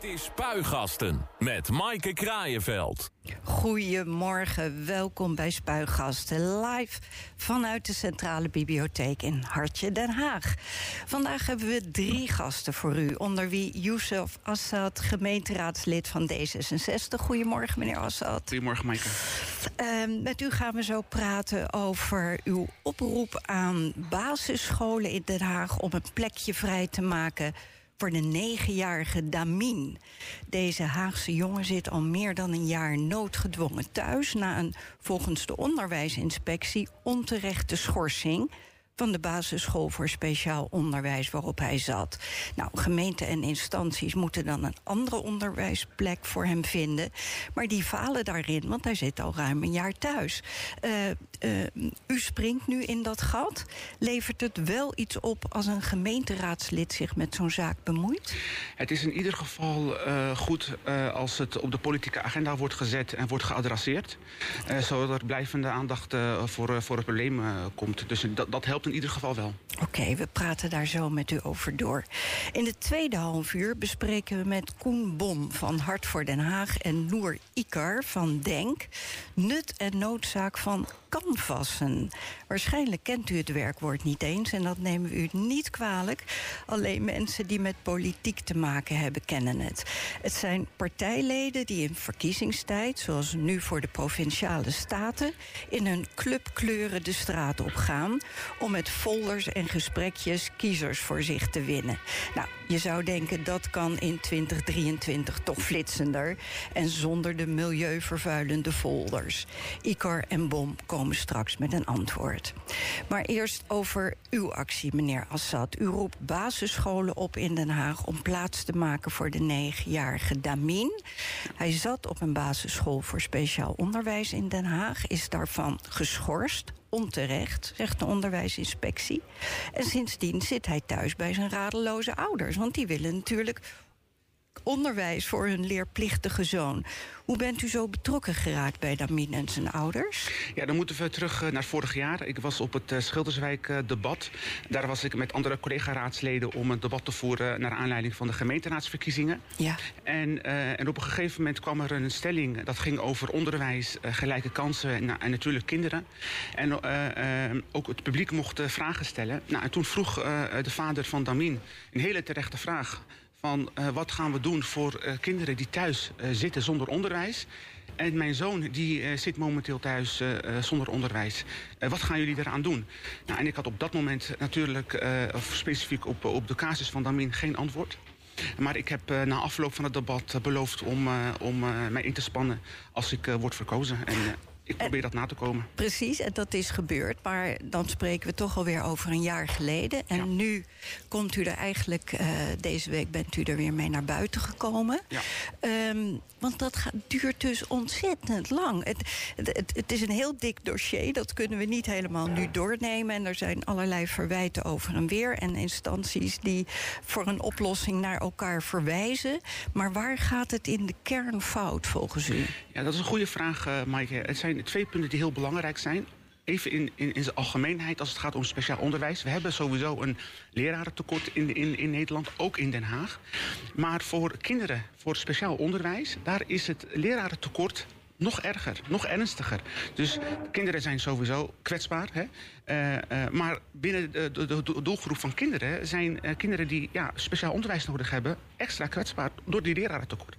Dit is Spuigasten met Maaike Kraaienveld. Goedemorgen, welkom bij Spuigasten. Live vanuit de Centrale Bibliotheek in Hartje, Den Haag. Vandaag hebben we drie gasten voor u, onder wie Youssef Assad, gemeenteraadslid van D66. Goedemorgen, meneer Assad. Goedemorgen, Maaike. Uh, met u gaan we zo praten over uw oproep aan basisscholen in Den Haag om een plekje vrij te maken voor de negenjarige Damin. Deze Haagse jongen zit al meer dan een jaar noodgedwongen thuis... na een volgens de onderwijsinspectie onterechte schorsing van de basisschool voor speciaal onderwijs waarop hij zat. Nou, gemeenten en instanties moeten dan een andere onderwijsplek voor hem vinden. Maar die falen daarin, want hij zit al ruim een jaar thuis. Uh, uh, u springt nu in dat gat. Levert het wel iets op als een gemeenteraadslid zich met zo'n zaak bemoeit? Het is in ieder geval uh, goed als het op de politieke agenda wordt gezet en wordt geadresseerd. zodat er blijvende aandacht voor, voor het probleem komt. Dus dat, dat helpt in ieder geval wel. Oké, we praten daar zo met u over door. In de tweede half uur bespreken we met Koen Bom van Hart voor Den Haag en Noor Ikar van Denk nut en noodzaak van canvassen. Waarschijnlijk kent u het werkwoord niet eens en dat nemen we u niet kwalijk. Alleen mensen die met politiek te maken hebben kennen het. Het zijn partijleden die in verkiezingstijd, zoals nu voor de provinciale staten, in hun clubkleuren de straat op gaan om met folders en gesprekjes kiezers voor zich te winnen. Nou, je zou denken dat kan in 2023 toch flitsender en zonder de milieuvervuilende folders. Ikar en Bom komen straks met een antwoord. Maar eerst over uw actie, meneer Assad. U roept basisscholen op in Den Haag om plaats te maken voor de negenjarige Damin. Hij zat op een basisschool voor speciaal onderwijs in Den Haag, is daarvan geschorst onterecht, zegt de onderwijsinspectie. En sindsdien zit hij thuis bij zijn radeloze ouders. Want die willen natuurlijk onderwijs voor hun leerplichtige zoon. Hoe bent u zo betrokken geraakt bij Damin en zijn ouders? Ja, dan moeten we terug naar vorig jaar. Ik was op het Schilderswijk-debat. Daar was ik met andere collega-raadsleden om een debat te voeren... naar aanleiding van de gemeenteraadsverkiezingen. Ja. En, uh, en op een gegeven moment kwam er een stelling... dat ging over onderwijs, uh, gelijke kansen en, en, natuurlijk kinderen. En uh, ook het publiek mocht vragen stellen. Nou, en toen vroeg de vader van Damin een hele terechte vraag van uh, wat gaan we doen voor uh, kinderen die thuis uh, zitten zonder onderwijs. En mijn zoon die zit momenteel thuis zonder onderwijs. wat gaan jullie eraan doen? Nou, en ik had op dat moment natuurlijk, of specifiek op, op de casus van Damin, geen antwoord. Maar ik heb na afloop van het debat beloofd om, om mij in te spannen als ik word verkozen. En, ik probeer dat na te komen. Precies, en dat is gebeurd. Maar dan spreken we toch alweer over een jaar geleden. En ja. nu komt u er eigenlijk, uh, deze week bent u er weer mee naar buiten gekomen. Ja. Um, want dat gaat, duurt dus ontzettend lang. Het, het, het, is een heel dik dossier, dat kunnen we niet helemaal nu doornemen. En er zijn allerlei verwijten over en weer. En instanties die voor een oplossing naar elkaar verwijzen. Maar waar gaat het in de kern fout volgens u? Ja, dat is een goede vraag, uh, Maaike. Het zijn twee punten die heel belangrijk zijn even in, in, in zijn algemeenheid als het gaat om speciaal onderwijs. We hebben sowieso een lerarentekort in, in, in Nederland, ook in Den Haag. Maar voor kinderen, voor speciaal onderwijs, daar is het lerarentekort nog erger, nog ernstiger. Dus kinderen zijn sowieso kwetsbaar. Hè? Uh, uh, maar binnen de, doelgroep van kinderen zijn uh, kinderen die ja, speciaal onderwijs nodig hebben extra kwetsbaar door die lerarentekort.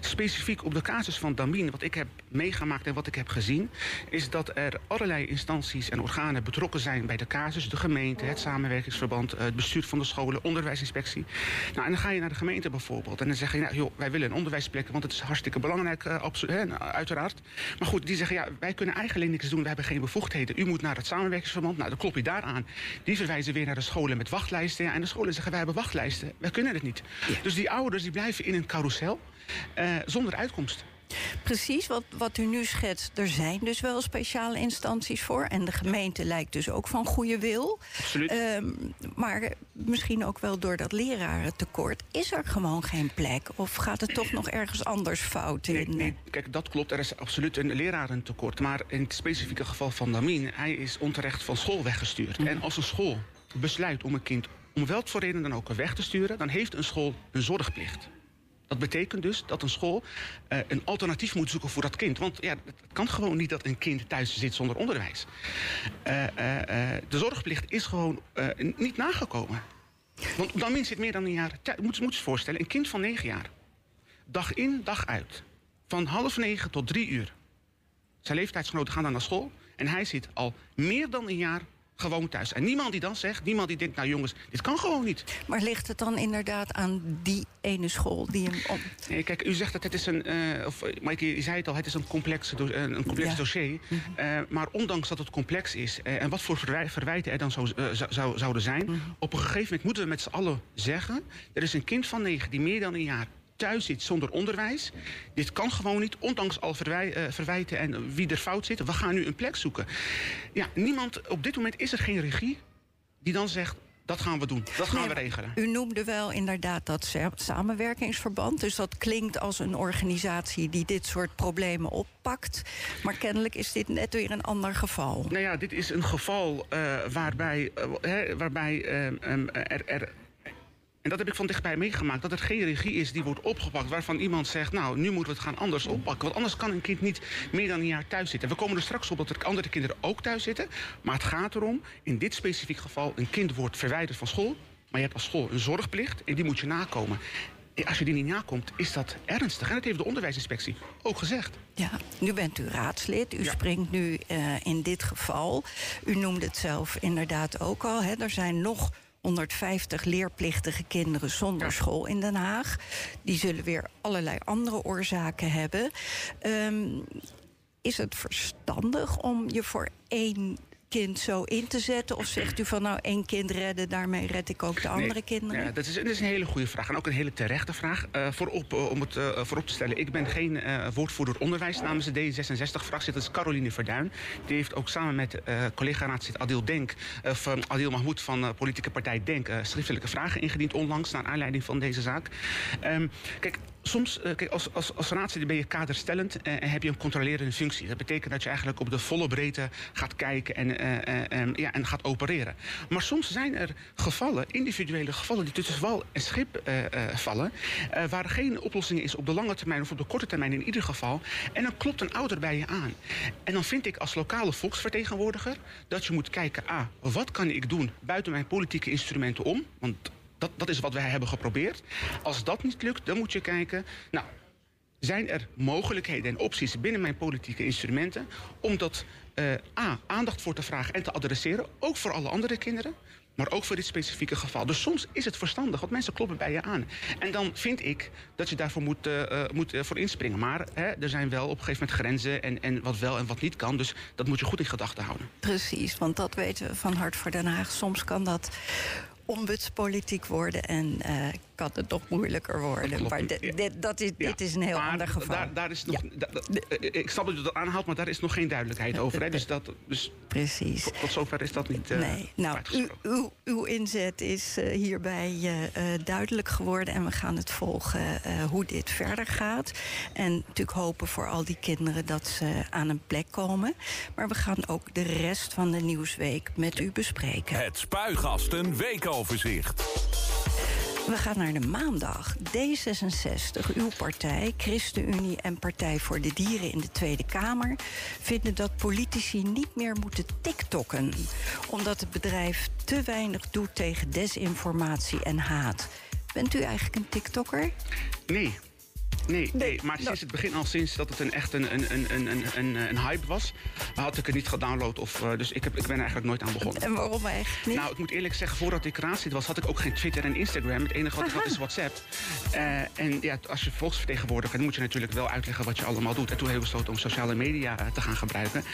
Specifiek op de casus van Damin, wat ik heb meegemaakt en wat ik heb gezien, is dat er allerlei instanties en organen betrokken zijn bij de casus. De gemeente, het samenwerkingsverband, het bestuur van de scholen, onderwijsinspectie. Nou, en dan ga je naar de gemeente bijvoorbeeld en dan zeg je, nou, joh, wij willen een onderwijsplek, want het is hartstikke belangrijk, uh, hè, uiteraard. Maar goed, die zeggen, ja, wij kunnen eigenlijk niks doen, we hebben geen bevoegdheden. U moet naar het samenwerkingsverband, nou, dan klop je daar aan. Die verwijzen weer naar de scholen met wachtlijsten. Ja, en de scholen zeggen, wij hebben wachtlijsten, wij kunnen het niet. Ja. Dus die ouders die blijven in een carousel. Uh, zonder uitkomst. Precies, wat, wat u nu schetst. Er zijn dus wel speciale instanties voor. En de gemeente lijkt dus ook van goede wil. Absoluut. Uh, maar misschien ook wel door dat lerarentekort... is er gewoon geen plek? Of gaat het toch nog ergens anders fout in? Nee, nee, kijk, dat klopt. Er is absoluut een lerarentekort. Maar in het specifieke geval van Damin... hij is onterecht van school weggestuurd. Mm. En als een school besluit om een kind... om welke voor reden dan ook weg te sturen... dan heeft een school een zorgplicht. Dat betekent dus dat een school uh, een alternatief moet zoeken voor dat kind. Want ja, het kan gewoon niet dat een kind thuis zit zonder onderwijs. Uh, de zorgplicht is gewoon niet nagekomen. Want dan min zit meer dan een jaar. Moet, moet je je voorstellen, een kind van negen jaar. Dag in, dag uit. Van half negen tot drie uur. Zijn leeftijdsgenoten gaan dan naar school. En hij zit al meer dan een jaar gewoon thuis. En niemand die dan zegt, niemand die denkt, nou jongens, dit kan gewoon niet. Maar ligt het dan inderdaad aan die ene school die hem... Om... Nee, kijk, u zegt dat het is een, uh, of Mike, je zei het al, het is een complex, een complex dossier. Mhm. uh, maar ondanks dat het complex is, uh, en wat voor verwijten er dan zo, zou, zouden zijn... Mhm. op een gegeven moment moeten we met z'n allen zeggen... er is een kind van negen die meer dan een jaar thuis zit zonder onderwijs. Dit kan gewoon niet, ondanks al verwij, uh, verwijten en wie er fout zit. We gaan nu een plek zoeken. Ja, niemand, op dit moment is er geen regie die dan zegt... Dat gaan we doen. Dat gaan we regelen. U noemde wel inderdaad dat samenwerkingsverband. Dus dat klinkt als een organisatie die dit soort problemen oppakt. Maar kennelijk is dit net weer een ander geval. Nou ja, dit is een geval uh, waarbij, uh, waarbij um, er, er en dat heb ik van dichtbij meegemaakt. Dat er geen regie is die wordt opgepakt. Waarvan iemand zegt, nou, nu moeten we het gaan anders oppakken. Want anders kan een kind niet meer dan een jaar thuis zitten. We komen er straks op dat er andere kinderen ook thuis zitten. Maar het gaat erom, in dit specifiek geval... een kind wordt verwijderd van school. Maar je hebt als school een zorgplicht en die moet je nakomen. Als je die niet nakomt, is dat ernstig. En dat heeft de onderwijsinspectie ook gezegd. Ja, nu bent u raadslid. U springt nu uh, in dit geval. U noemde het zelf inderdaad ook al. Hè. Er zijn nog 150 leerplichtige kinderen zonder school in Den Haag. Die zullen weer allerlei andere oorzaken hebben. Um, is het verstandig om je voor één kind zo in te zetten? Of zegt u van nou één kind redden, daarmee red ik ook de andere kinderen? Ja, dat, is, dat is een hele goede vraag en ook een hele terechte vraag. Uh, voorop, uh, om het uh, voorop te stellen, ik ben geen woordvoerder onderwijs namens de D66-fractie. Dat is Caroline Verduin. Die heeft ook samen met collega-raadslid Adil Denk, of Adil Mahmoud van politieke partij Denk, schriftelijke vragen ingediend onlangs naar aanleiding van deze zaak. Um, kijk, soms, uh, kijk, als, als, als raadslid ben je kaderstellend uh, en heb je een controlerende functie. Dat betekent dat je eigenlijk op de volle breedte gaat kijken en, uh, ja, en gaat opereren. Maar soms zijn er gevallen, individuele gevallen, die tussen wal en schip vallen, waar geen oplossing is op de lange termijn of op de korte termijn in ieder geval. En dan klopt een ouder bij je aan. En dan vind ik als lokale volksvertegenwoordiger dat je moet kijken, ah, wat kan ik doen buiten mijn politieke instrumenten om? Want dat, dat is wat wij hebben geprobeerd. Als dat niet lukt, dan moet je kijken... Nou, zijn er mogelijkheden en opties binnen mijn politieke instrumenten... om dat uh, A, aandacht voor te vragen en te adresseren... ook voor alle andere kinderen, maar ook voor dit specifieke geval. Dus soms is het verstandig, want mensen kloppen bij je aan. En dan vind ik dat je daarvoor moet, uh, moet uh, voor inspringen. Maar hè, er zijn wel op een gegeven moment grenzen en, en wat wel en wat niet kan. Dus dat moet je goed in gedachten houden. Precies, want dat weten we van Hart voor Den Haag. Soms kan dat ombudspolitiek worden en uh, kan het nog moeilijker worden. Maar dit, dat is, dit is een heel ander geval. Daar, daar is nog, ik snap dat je dat aanhaalt, maar daar is nog geen duidelijkheid over. Hè? Dus dat, dus Precies. Tot, zover is dat niet uh, Nee, nou, u, uw, uw inzet is uh, hierbij duidelijk geworden... en we gaan het volgen hoe dit verder gaat. En natuurlijk hopen voor al die kinderen dat ze aan een plek komen. Maar we gaan ook de rest van de Nieuwsweek met u bespreken. Het Spuigasten Weekoverzicht. We gaan naar de maandag. D66, uw partij, ChristenUnie en Partij voor de Dieren in de Tweede Kamer... vinden dat politici niet meer moeten tiktokken. Omdat het bedrijf te weinig doet tegen desinformatie en haat. Bent u eigenlijk een tiktokker? Nee. Nee, nee, maar sinds het begin al, sinds dat het een echt een, een, een, een, een, een hype was, had ik het niet gedownload. Of, uh, dus ik, heb, ik ben er eigenlijk nooit aan begonnen. En waarom eigenlijk niet? Nou, ik moet eerlijk zeggen, voordat ik raadslid was, had ik ook geen Twitter en Instagram. Het enige wat ik had is WhatsApp. Uh, en ja, als je volksvertegenwoordiger, dan moet je natuurlijk wel uitleggen wat je allemaal doet. En toen hebben we besloten om sociale media te gaan gebruiken.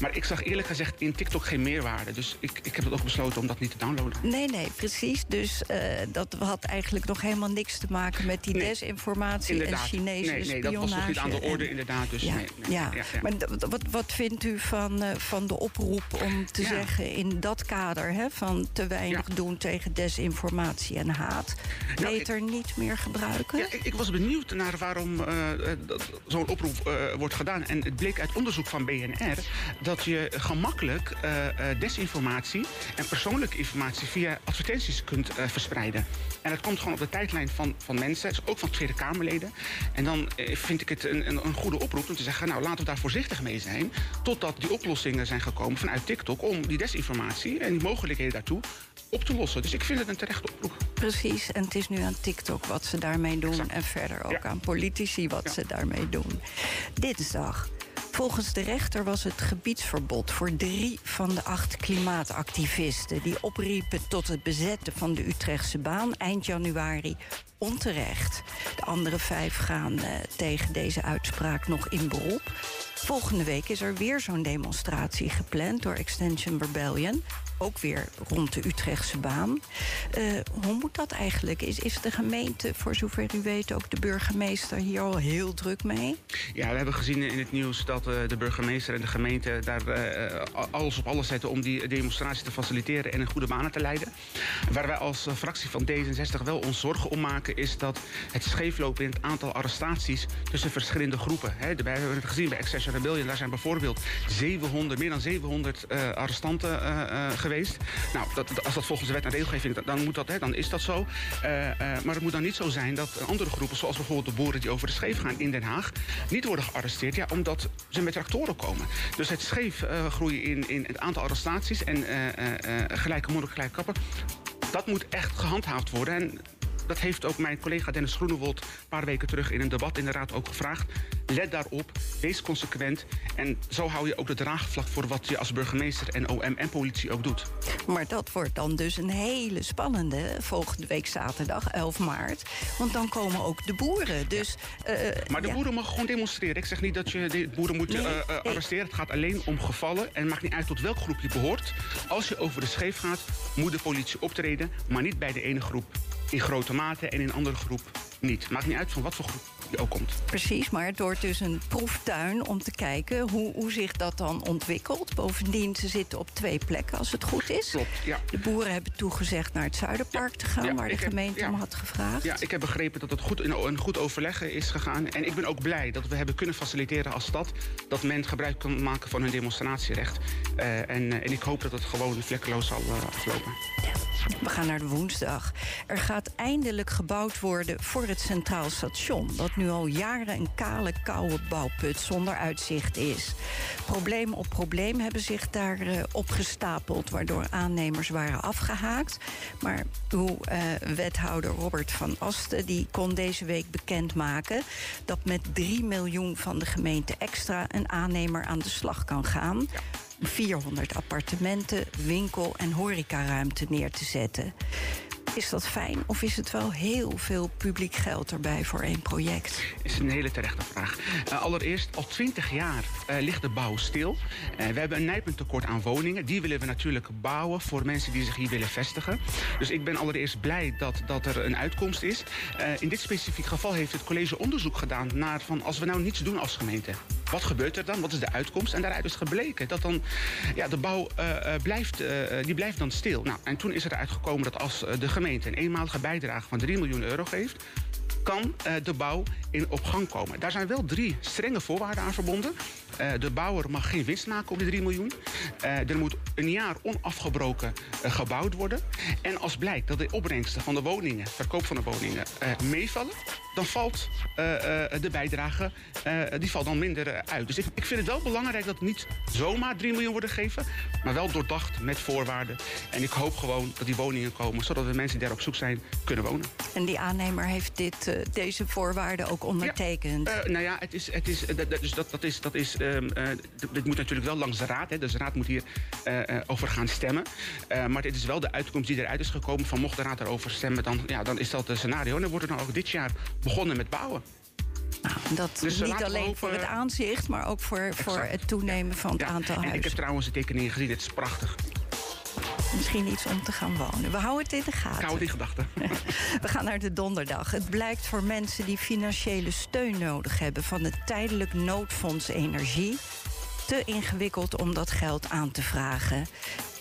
Maar ik zag eerlijk gezegd in TikTok geen meerwaarde. Dus ik, ik heb het ook besloten om dat niet te downloaden. Nee, nee, precies. Dus uh, dat had eigenlijk nog helemaal niks te maken met die nee, desinformatie en Chinese nee, nee, dat was nog niet aan de orde, inderdaad. Dus ja, nee, nee, ja. Maar wat, wat vindt u van, uh, van de oproep om te zeggen in dat kader hè, van te weinig doen tegen desinformatie en haat, nou, beter ik, niet meer gebruiken? Ja, ik, ik, was benieuwd naar waarom uh, zo'n oproep uh, wordt gedaan. En het bleek uit onderzoek van BNR dat je gemakkelijk desinformatie en persoonlijke informatie via advertenties kunt verspreiden. En dat komt gewoon op de tijdlijn van, van mensen, dus ook van Tweede Kamerleden. En dan eh, vind ik het een, een, een, goede oproep om te zeggen... nou, laten we daar voorzichtig mee zijn... totdat die oplossingen zijn gekomen vanuit TikTok... om die desinformatie en die mogelijkheden daartoe op te lossen. Dus ik vind het een terechte oproep. Precies, en het is nu aan TikTok wat ze daarmee doen... en verder ook aan politici wat ze daarmee doen. Dinsdag Volgens de rechter was het gebiedsverbod voor drie van de acht klimaatactivisten... die opriepen tot het bezetten van de Utrechtse baan eind januari onterecht. De andere vijf gaan uh, tegen deze uitspraak nog in beroep. Volgende week is er weer zo'n demonstratie gepland door Extension Rebellion ook weer rond de Utrechtse baan. Uh, hoe moet dat eigenlijk? Is, is de gemeente, voor zover u weet, ook de burgemeester hier al heel druk mee? Ja, we hebben gezien in het nieuws dat uh, de burgemeester en de gemeente daar uh, alles op alles zetten om die demonstratie te faciliteren en in goede banen te leiden. Waar wij als fractie van D66 wel ons zorgen om maken, is dat het scheeflopen in het aantal arrestaties tussen verschillende groepen. Hè. We hebben het gezien bij Accession Rebellion, daar zijn bijvoorbeeld 700, meer dan 700 arrestanten geweest geweest. Nou, dat, als dat volgens de wet en regelgeving, dan, moet dat, hè, dan is dat zo. Uh, uh, maar het moet dan niet zo zijn dat andere groepen, zoals bijvoorbeeld de boeren die over de scheef gaan in Den Haag, niet worden gearresteerd, ja, omdat ze met tractoren komen. Dus het scheef uh, groeien in, in het aantal arrestaties en gelijke moeder, gelijke kappen, dat moet echt gehandhaafd worden. En dat heeft ook mijn collega Dennis Groenewold... een paar weken terug in een debat in de Raad ook gevraagd. Let daarop, wees consequent. En zo hou je ook de draagvlak voor wat je als burgemeester en OM en politie ook doet. Maar dat wordt dan dus een hele spannende volgende week zaterdag, 11 maart. Want dan komen ook de boeren. Dus, uh, maar de boeren mogen gewoon demonstreren. Ik zeg niet dat je de boeren moet nee, uh, arresteren. Het gaat alleen om gevallen. En het maakt niet uit tot welk groep je behoort. Als je over de scheef gaat, moet de politie optreden. Maar niet bij de ene groep in grote mate en in andere groep niet. Maakt niet uit van wat voor groep je ook komt. Precies, maar het wordt dus een proeftuin om te kijken hoe, hoe zich dat dan ontwikkelt. Bovendien, ze zitten op twee plekken als het goed is. Klopt, ja. De boeren hebben toegezegd naar het Zuiderpark te gaan, waar de gemeente om had gevraagd. Ja, ik heb begrepen dat het goed in een goed overleg is gegaan. En ik ben ook blij dat we hebben kunnen faciliteren als stad... dat men gebruik kan maken van hun demonstratierecht. Uh, en, uh, en ik hoop dat het gewoon vlekkeloos zal uh, aflopen. We gaan naar de woensdag. Er gaat eindelijk gebouwd worden voor het Centraal Station... dat nu al jaren een kale, koude bouwput zonder uitzicht is. Probleem op probleem hebben zich daar uh, opgestapeld... waardoor aannemers waren afgehaakt. Maar uw uh, wethouder Robert van Asten die kon deze week bekendmaken... dat met 3 miljoen van de gemeente extra... een aannemer aan de slag kan gaan... 400 appartementen, winkel- en horecaruimte neer te zetten. Is dat fijn of is het wel heel veel publiek geld erbij voor één project? is een hele terechte vraag. Uh, allereerst, al twintig jaar uh, ligt de bouw stil. Uh, we hebben een nijpend tekort aan woningen. Die willen we natuurlijk bouwen voor mensen die zich hier willen vestigen. Dus ik ben allereerst blij dat, dat er een uitkomst is. in dit specifiek geval heeft het college onderzoek gedaan naar van als we nou niets doen als gemeente. Wat gebeurt er dan? Wat is de uitkomst? En daaruit is gebleken dat dan ja, de bouw blijft, die blijft dan stil. Nou, en toen is er uitgekomen dat als de gemeente een eenmalige bijdrage van 3 miljoen euro geeft kan de bouw in op gang komen. Daar zijn wel drie strenge voorwaarden aan verbonden. De bouwer mag geen winst maken op die 3 miljoen. Er moet een jaar onafgebroken gebouwd worden. En als blijkt dat de opbrengsten van de woningen, verkoop van de woningen, meevallen dan valt uh, uh, de bijdrage uh, die valt dan minder uit. Dus ik, ik, vind het wel belangrijk dat niet zomaar 3 miljoen worden gegeven, maar wel doordacht met voorwaarden. En ik hoop gewoon dat die woningen komen, zodat de mensen die daar op zoek zijn kunnen wonen. En die aannemer heeft dit, deze voorwaarden ook ondertekend? Ja, nou ja, het is, het is, dus dat, dat is, dat is, um, dit moet natuurlijk wel langs de raad. Hè, dus de raad moet hier over gaan stemmen. maar dit is wel de uitkomst die eruit is gekomen. Van mocht de raad erover stemmen, dan, ja, dan is dat het scenario. En dan wordt er nou ook dit jaar begonnen met bouwen. Nou, dat dus niet alleen hopen, voor het aanzicht, maar ook voor, voor het toenemen van het ja, aantal en huizen. Ik heb trouwens de tekeningen gezien, het is prachtig. Misschien iets om te gaan wonen. We houden het in de gaten. Ik hou het in gedachten. We gaan naar de donderdag. Het blijkt voor mensen die financiële steun nodig hebben... van het tijdelijk noodfonds energie te ingewikkeld om dat geld aan te vragen.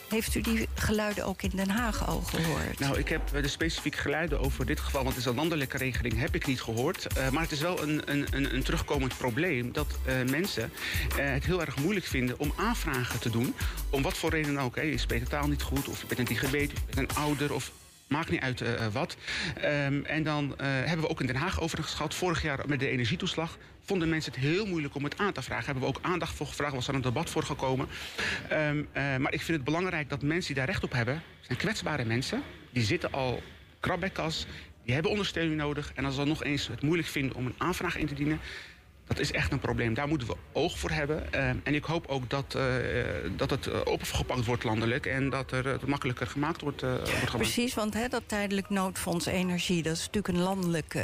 Heeft u die geluiden ook in Den Haag al gehoord? Nou, ik heb de specifieke geluiden over dit geval, want het is een landelijke regeling, heb ik niet gehoord. Uh, maar het is wel een, een, een terugkomend probleem dat uh, mensen het heel erg moeilijk vinden om aanvragen te doen. Om wat voor reden ook. Hè. Je spreekt de taal niet goed, of je bent een of je bent een ouder, of Maakt niet uit wat. Um, en dan hebben we ook in Den Haag overigens gehad. Vorig jaar met de energietoeslag vonden mensen het heel moeilijk om het aan te vragen. Hebben we ook aandacht voor gevraagd, was er een debat voor gekomen. Um, uh, maar ik vind het belangrijk dat mensen die daar recht op hebben... zijn kwetsbare mensen. Die zitten al krabbekas. Die hebben ondersteuning nodig. En als ze dan nog eens het moeilijk vinden om een aanvraag in te dienen... Dat is echt een probleem. Daar moeten we oog voor hebben. Uh, en ik hoop ook dat, uh, dat het opgepakt wordt landelijk... en dat er het makkelijker gemaakt wordt, uh, wordt gemaakt. Precies, want hè, dat tijdelijk noodfonds energie... dat is natuurlijk een landelijk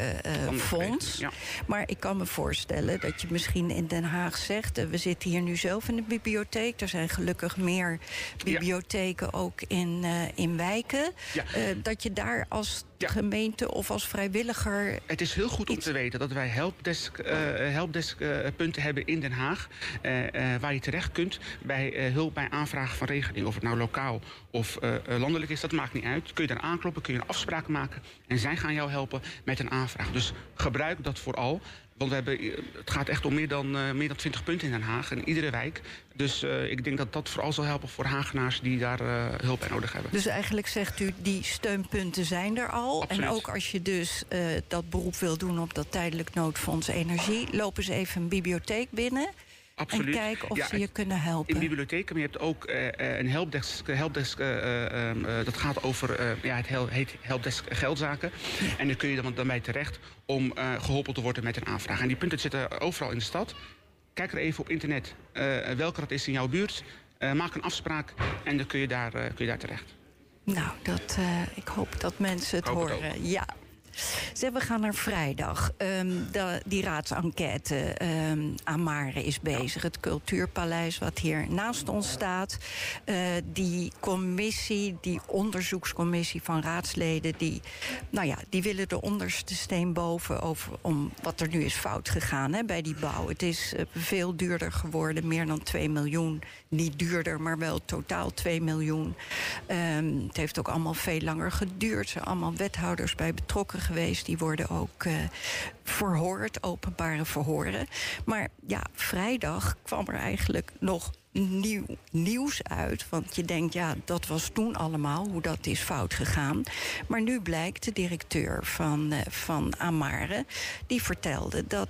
fonds. Ja. Maar ik kan me voorstellen dat je misschien in Den Haag zegt... we zitten hier nu zelf in de bibliotheek. Er zijn gelukkig meer bibliotheken ja. ook in, in wijken. Ja. dat je daar als ja. gemeente of als vrijwilliger... Het is heel goed om te weten dat wij helpdesk, uh, helpdeskpunten uh, hebben in Den Haag... Uh, waar je terecht kunt bij hulp bij aanvragen van regeling. Of het nou lokaal of landelijk is, dat maakt niet uit. Kun je daar aankloppen, kun je een afspraak maken... en zij gaan jou helpen met een aanvraag. Dus gebruik dat vooral. Want we hebben, het gaat echt om meer dan, uh, meer dan 20 punten in Den Haag. In iedere wijk. Dus uh, ik denk dat dat vooral zal helpen voor Hagenaars die daar uh, hulp bij nodig hebben. Dus eigenlijk zegt u, die steunpunten zijn er al. Absoluut. En ook als je dus dat beroep wil doen op dat tijdelijk noodfonds energie... lopen ze even een bibliotheek binnen... Absoluut. En kijken of ja, ze je kunnen helpen. In bibliotheken, maar je hebt ook uh, een helpdesk. helpdesk uh, uh, dat gaat over, ja, het heet helpdesk geldzaken. Ja. En dan kun je dan, dan bij terecht om geholpen te worden met een aanvraag. En die punten zitten overal in de stad. Kijk er even op internet welke dat is in jouw buurt. maak een afspraak en dan kun je daar, kun je daar terecht. Nou, dat, ik hoop dat mensen het horen. Het ja, Zeg, we gaan naar vrijdag. Um, de, die raadsenquête um, Amare is bezig. Het Cultuurpaleis wat hier naast ons staat. Uh, die commissie, die onderzoekscommissie van raadsleden... die, nou ja, die willen de onderste steen boven over om wat er nu is fout gegaan hè, bij die bouw. Het is uh, veel duurder geworden, meer dan 2 miljoen. Niet duurder, maar wel totaal 2 miljoen. Um, het heeft ook allemaal veel langer geduurd. Er zijn allemaal wethouders bij betrokken geweest. Die worden ook uh, verhoord, openbare verhoren. Maar ja, vrijdag kwam er eigenlijk nog nieuw nieuws uit. Want je denkt, ja, dat was toen allemaal, hoe dat is fout gegaan. Maar nu blijkt de directeur van, uh, van Amare... die vertelde dat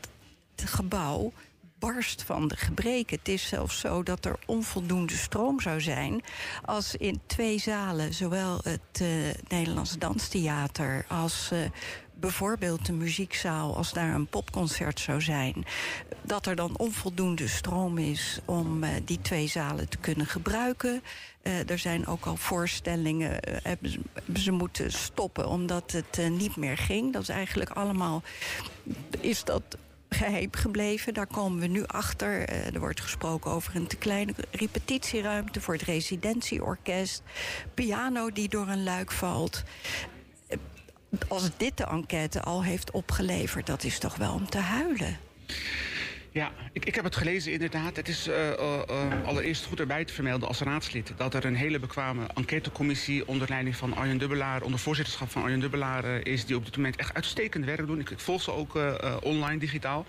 het gebouw barst van de gebreken. Het is zelfs zo dat er onvoldoende stroom zou zijn... als in twee zalen, zowel het uh, Nederlands Danstheater... als uh, bijvoorbeeld de muziekzaal, als daar een popconcert zou zijn... dat er dan onvoldoende stroom is om uh, die twee zalen te kunnen gebruiken. Er zijn ook al voorstellingen, ze, ze, moeten stoppen omdat het niet meer ging. Dat is eigenlijk allemaal, is dat geheim gebleven. Daar komen we nu achter. Uh, er wordt gesproken over een te kleine repetitieruimte voor het residentieorkest. Piano die door een luik valt als dit de enquête al heeft opgeleverd, dat is toch wel om te huilen. Ja, ik, ik heb het gelezen inderdaad. Het is uh, uh, uh, allereerst goed erbij te vermelden als raadslid... dat er een hele bekwame enquêtecommissie onder leiding van Arjen Dubbelaar... onder voorzitterschap van Arjen Dubbelaar is... die op dit moment echt uitstekend werk doen. Ik, ik volg ze ook online, digitaal.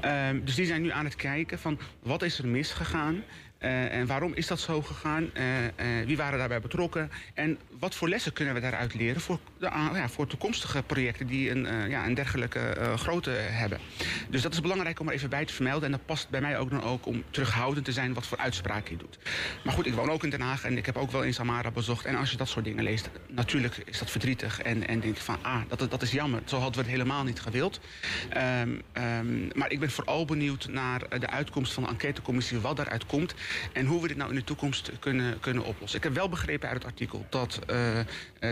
Ehm, dus die zijn nu aan het kijken van wat is er misgegaan... Uh, en waarom is dat zo gegaan? Uh, uh, wie waren daarbij betrokken? En wat voor lessen kunnen we daaruit leren voor, de, ja, voor toekomstige projecten die een, ja, een dergelijke grootte hebben? Dus dat is belangrijk om er even bij te vermelden. En dat past bij mij ook dan ook om terughoudend te zijn wat voor uitspraken je doet. Maar goed, ik woon ook in Den Haag en ik heb ook wel in Samara bezocht. En als je dat soort dingen leest, natuurlijk is dat verdrietig. En, en denk je van, ah, dat, dat is jammer. Zo hadden we het helemaal niet gewild. Um, um, maar ik ben vooral benieuwd naar de uitkomst van de enquêtecommissie, wat daaruit komt. En hoe we dit nou in de toekomst kunnen, kunnen oplossen. Ik heb wel begrepen uit het artikel dat uh,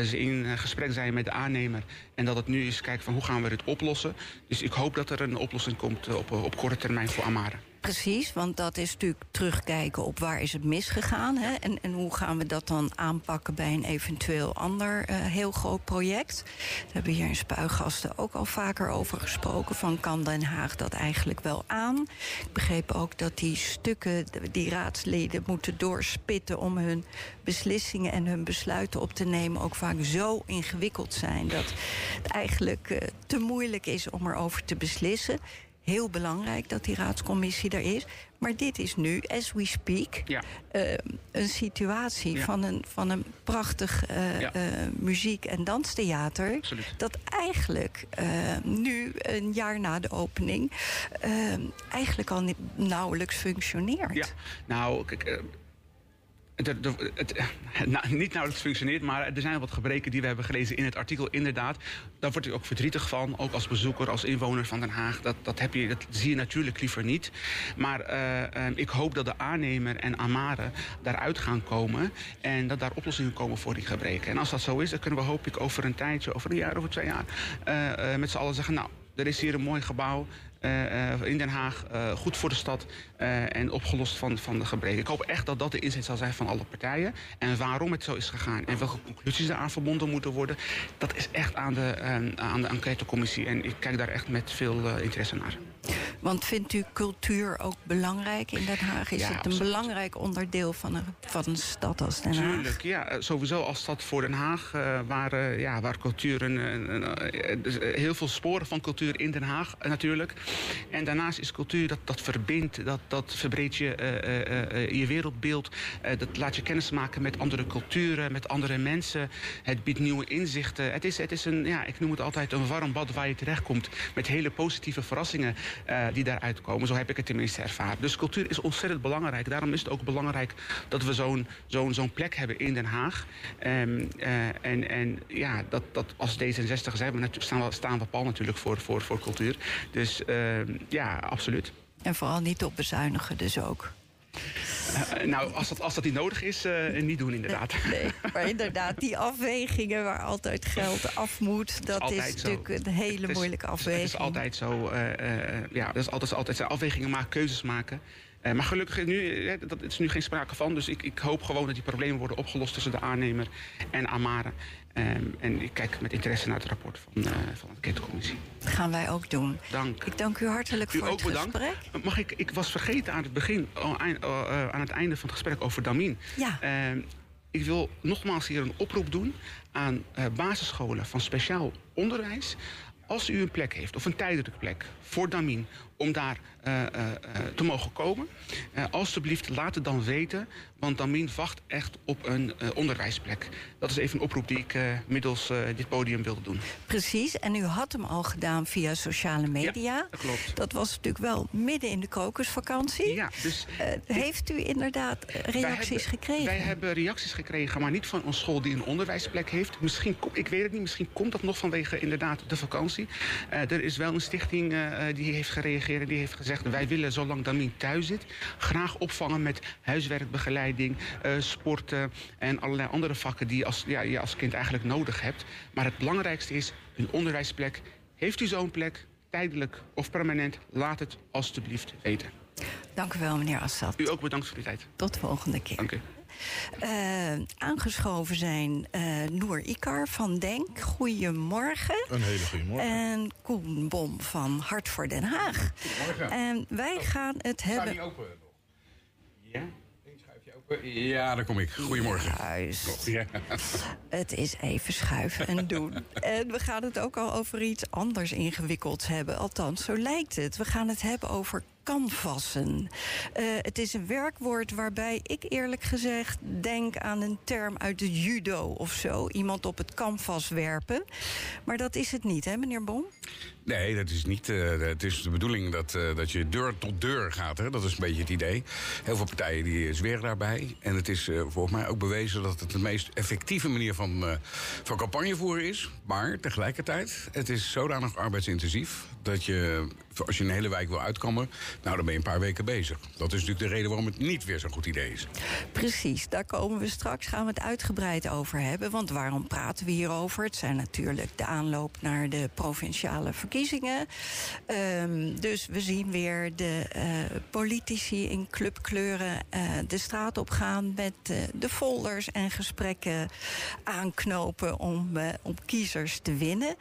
ze in gesprek zijn met de aannemer. En dat het nu is kijken van hoe gaan we dit oplossen. Dus ik hoop dat er een oplossing komt op, op korte termijn voor Amare. Precies, want dat is natuurlijk terugkijken op waar is het misgegaan. Hè? En, en hoe gaan we dat dan aanpakken bij een eventueel ander uh, heel groot project. Daar hebben we hier in Spuigasten ook al vaker over gesproken. Van kan Den Haag dat eigenlijk wel aan? Ik begreep ook dat die stukken, die raadsleden moeten doorspitten om hun beslissingen en hun besluiten op te nemen ook vaak zo ingewikkeld zijn dat het eigenlijk uh, te moeilijk is om erover te beslissen heel belangrijk dat die raadscommissie er is. Maar dit is nu, as we speak, ja. uh, een situatie Ja. van, een, van een prachtig uh, Ja. uh, muziek- en danstheater. Absoluut. Dat eigenlijk nu, een jaar na de opening, eigenlijk al nauwelijks functioneert. Ja, nou, kijk. Eh, het, nou, niet nauwelijks functioneert, maar er zijn wat gebreken die we hebben gelezen in het artikel. Inderdaad, daar word ik ook verdrietig van. Ook als bezoeker, als inwoner van Den Haag. Dat, dat, heb je, dat zie je natuurlijk liever niet. Maar eh, eh, ik hoop dat de aannemer en Amare daaruit gaan komen. En dat daar oplossingen komen voor die gebreken. En als dat zo is, dan kunnen we hoop ik over een tijdje, over een jaar, over twee jaar... eh, met z'n allen zeggen, nou, er is hier een mooi gebouw in Den Haag. eh, goed voor de stad eh, en opgelost van, van de gebreken. Ik hoop echt dat dat de inzet zal zijn van alle partijen. En waarom het zo is gegaan en welke conclusies eraan verbonden moeten worden... dat is echt aan de, eh, aan de enquêtecommissie. En ik kijk daar echt met veel eh, interesse naar. Want vindt u cultuur ook belangrijk in Den Haag? Is Ja, het een absoluut. belangrijk onderdeel van een, van een stad als Den Haag? Tuurlijk, ja. eh, Sowieso als stad voor Den Haag, eh, waar, eh, ja, waar cultuur... Een, een- een- eh, dus, eh, heel veel sporen van cultuur in Den Haag eh, natuurlijk. En daarnaast is cultuur, dat, dat verbindt, dat, dat verbreedt je, eh, eh, eh, je wereldbeeld. Dat laat je kennis maken met andere culturen, met andere mensen. Het biedt nieuwe inzichten. Het is, het is een, ja, ik noem het altijd een warm bad waar je terechtkomt... met hele positieve verrassingen die daaruit komen. Zo heb ik het tenminste ervaren. Dus cultuur is ontzettend belangrijk. Daarom is het ook belangrijk dat we zo'n zo'n zo'n plek hebben in Den Haag. Eh, en, en ja, dat, dat als D66 zijn we staan we, staan we pal natuurlijk voor, voor, voor cultuur. Dus ja, absoluut. En vooral niet op bezuinigen dus ook. Eh, nou, als dat, als dat niet nodig is, eh, niet doen inderdaad. Nee, maar inderdaad, die afwegingen waar altijd geld af moet... dat is, zo. natuurlijk een hele is- moeilijke afweging. Het is altijd zo. eh, eh, ja, dat is altijd, altijd zijn afwegingen maken, keuzes maken. Eh, maar gelukkig nu, eh, dat is nu geen sprake van. Dus ik, ik hoop gewoon dat die problemen worden opgelost tussen de aannemer en Amare. Ehm, en ik kijk met interesse naar het rapport van, eh van de enquêtecommissie. Dat gaan wij ook doen. Dank. Ik dank u hartelijk U voor ook het bedankt. gesprek. Mag ik, ik was vergeten aan het begin, eh, aan het einde van het gesprek over Damin. Ja. Ehm, ik wil nogmaals hier een oproep doen aan eh, basisscholen van speciaal onderwijs. Als u een plek heeft, of een tijdelijke plek voor Damin, om daar eh, eh, eh, te mogen komen, alstublieft laat het dan weten, want Damin wacht echt op een onderwijsplek. Dat is even een oproep die ik middels dit podium wilde doen. Precies, en u had hem al gedaan via sociale media. Ja, dat klopt. Dat was natuurlijk wel midden in de krokusvakantie. Ja, dus heeft u inderdaad Wij reacties hebben- gekregen? Wij hebben reacties gekregen, maar niet van een school die een onderwijsplek heeft. Misschien, kom- ik weet het niet, misschien komt dat nog vanwege inderdaad de vakantie. Er is wel een stichting die heeft gereageerd en die heeft gezegd... wij willen, zolang Damien thuis zit, graag opvangen met huiswerkbegeleiding... eh, sporten en allerlei andere vakken die je als, ja, je als kind eigenlijk nodig hebt. Maar het belangrijkste is een onderwijsplek. Heeft u zo'n plek, tijdelijk of permanent, laat het alstublieft weten. Dank u wel, meneer Assad. U ook bedankt voor uw tijd. Tot de volgende keer. Dank u. Eh, aangeschoven zijn eh, Noor Ikar van Denk. Goedemorgen. Een hele goede morgen. En Koen Bom van Hart voor Den Haag. En wij gaan het hebben... die open nog? Ja? Ja, daar kom ik. Goedemorgen. Juist. Ja. Het is even schuiven en doen. En we gaan het ook al over iets anders ingewikkelds hebben. Althans, zo lijkt het. We gaan het hebben over canvassen. Eh, het is een werkwoord waarbij ik eerlijk gezegd denk aan een term uit de judo of zo. Iemand op het canvas werpen. Maar dat is het niet, hè, meneer Bom? Nee, dat is niet. eh, het is de bedoeling dat, eh, dat je deur tot deur gaat. Hè? Dat is een beetje het idee. Heel veel partijen die zweren daarbij. En het is eh, volgens mij ook bewezen dat het de meest effectieve manier van, van campagne voeren is. Maar tegelijkertijd, het is zodanig arbeidsintensief dat je als je een hele wijk wil uitkammen, nou dan ben je een paar weken bezig. Dat is natuurlijk de reden waarom het niet weer zo'n goed idee is. Precies, daar komen we straks, gaan we het uitgebreid over hebben. Want waarom praten we hierover? Het zijn natuurlijk de aanloop naar de provinciale verkiezingen. Ehm, dus we zien weer de uh, politici in clubkleuren uh, de straat op gaan met uh, de folders en gesprekken aanknopen om, om kiezers te winnen.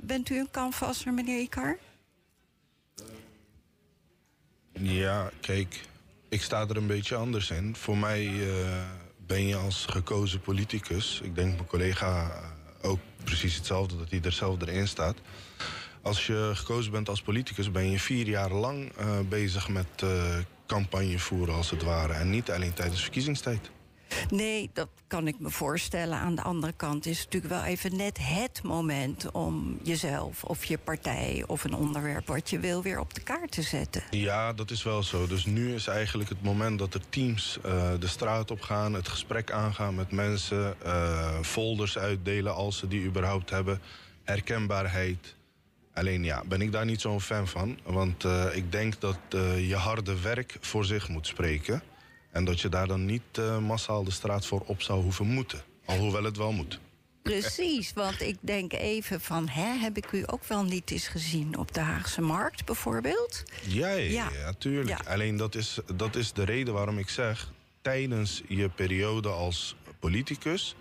bent u een canvasser, meneer Ikar? Ja, kijk, ik sta er een beetje anders in. Voor mij uh, ben je als gekozen politicus, ik denk mijn collega ook precies hetzelfde, dat hij er zelf erin staat. Als je gekozen bent als politicus, ben je vier jaar lang uh, bezig met uh, campagne voeren, als het ware. En niet alleen tijdens verkiezingstijd. Nee, dat kan ik me voorstellen. Aan de andere kant is het natuurlijk wel even net het moment om jezelf of je partij of een onderwerp wat je wil weer op de kaart te zetten. Ja, dat is wel zo. Dus nu is eigenlijk het moment dat er teams uh, de straat op gaan, het gesprek aangaan met mensen, uh, folders uitdelen als ze die überhaupt hebben, herkenbaarheid. Alleen ja, ben ik daar niet zo'n fan van. Want uh, ik denk dat je harde werk voor zich moet spreken. En dat je daar dan niet uh, massaal de straat voor op zou hoeven moeten. Alhoewel het wel moet. Precies, want ik denk even van... Hè, heb ik u ook wel niet eens gezien op de Haagse Markt bijvoorbeeld? Ja, ja, ja. tuurlijk. Ja. Alleen dat is, dat is de reden waarom ik zeg... tijdens je periode als politicus...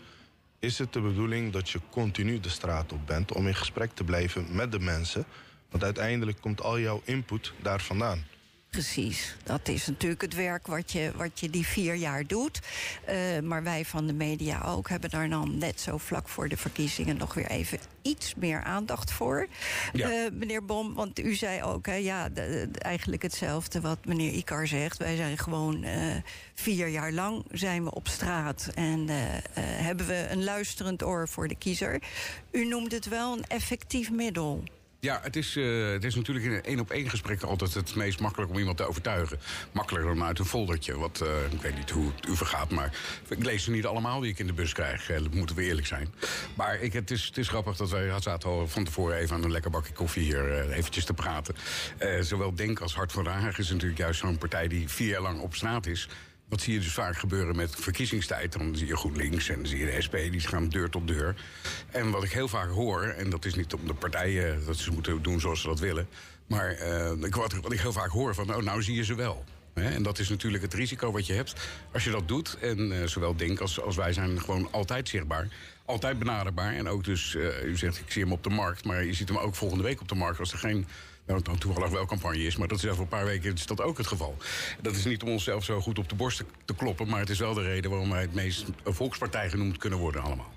is het de bedoeling dat je continu de straat op bent... om in gesprek te blijven met de mensen. Want uiteindelijk komt al jouw input daar vandaan. Precies, dat is natuurlijk het werk wat je, wat je die vier jaar doet. Uh, maar wij van de media ook hebben daar dan net zo vlak voor de verkiezingen nog weer even iets meer aandacht voor. Ja. Uh, meneer Bom, want u zei ook, hè, ja, de, de, eigenlijk hetzelfde wat meneer Ikar zegt. Wij zijn gewoon uh, vier jaar lang zijn we op straat en hebben we een luisterend oor voor de kiezer. U noemt het wel een effectief middel. Ja, het is, uh, het is natuurlijk in een één op één gesprek altijd het meest makkelijk om iemand te overtuigen. Makkelijker dan uit een foldertje. Wat, uh, ik weet niet hoe het u vergaat, maar ik lees ze niet allemaal die ik in de bus krijg. Uh, moeten we eerlijk zijn. Maar ik, het, is, het is grappig dat wij zaten al van tevoren even aan een lekker bakje koffie hier eventjes te praten. zowel Denk als Hart Haag is natuurlijk juist zo'n partij die vier jaar lang op straat is. Wat zie je dus vaak gebeuren met verkiezingstijd? Dan zie je GroenLinks en dan zie je de SP, die gaan deur tot deur. En wat ik heel vaak hoor, en dat is niet om de partijen dat ze moeten doen zoals ze dat willen. Maar wat, wat ik heel vaak hoor van, nou, nou zie je ze wel. En dat is natuurlijk het risico wat je hebt als je dat doet. En uh, zowel Denk als, als wij zijn gewoon altijd zichtbaar. Altijd benaderbaar. En ook dus, uh, u zegt ik zie hem op de markt. Maar je ziet hem ook volgende week op de markt als er geen nou, dan toevallig wel campagne is. Maar dat is over een paar weken is dat ook het geval. Dat is niet om onszelf zo goed op de borst te kloppen. Maar het is wel de reden waarom wij het meest een volkspartij genoemd kunnen worden allemaal.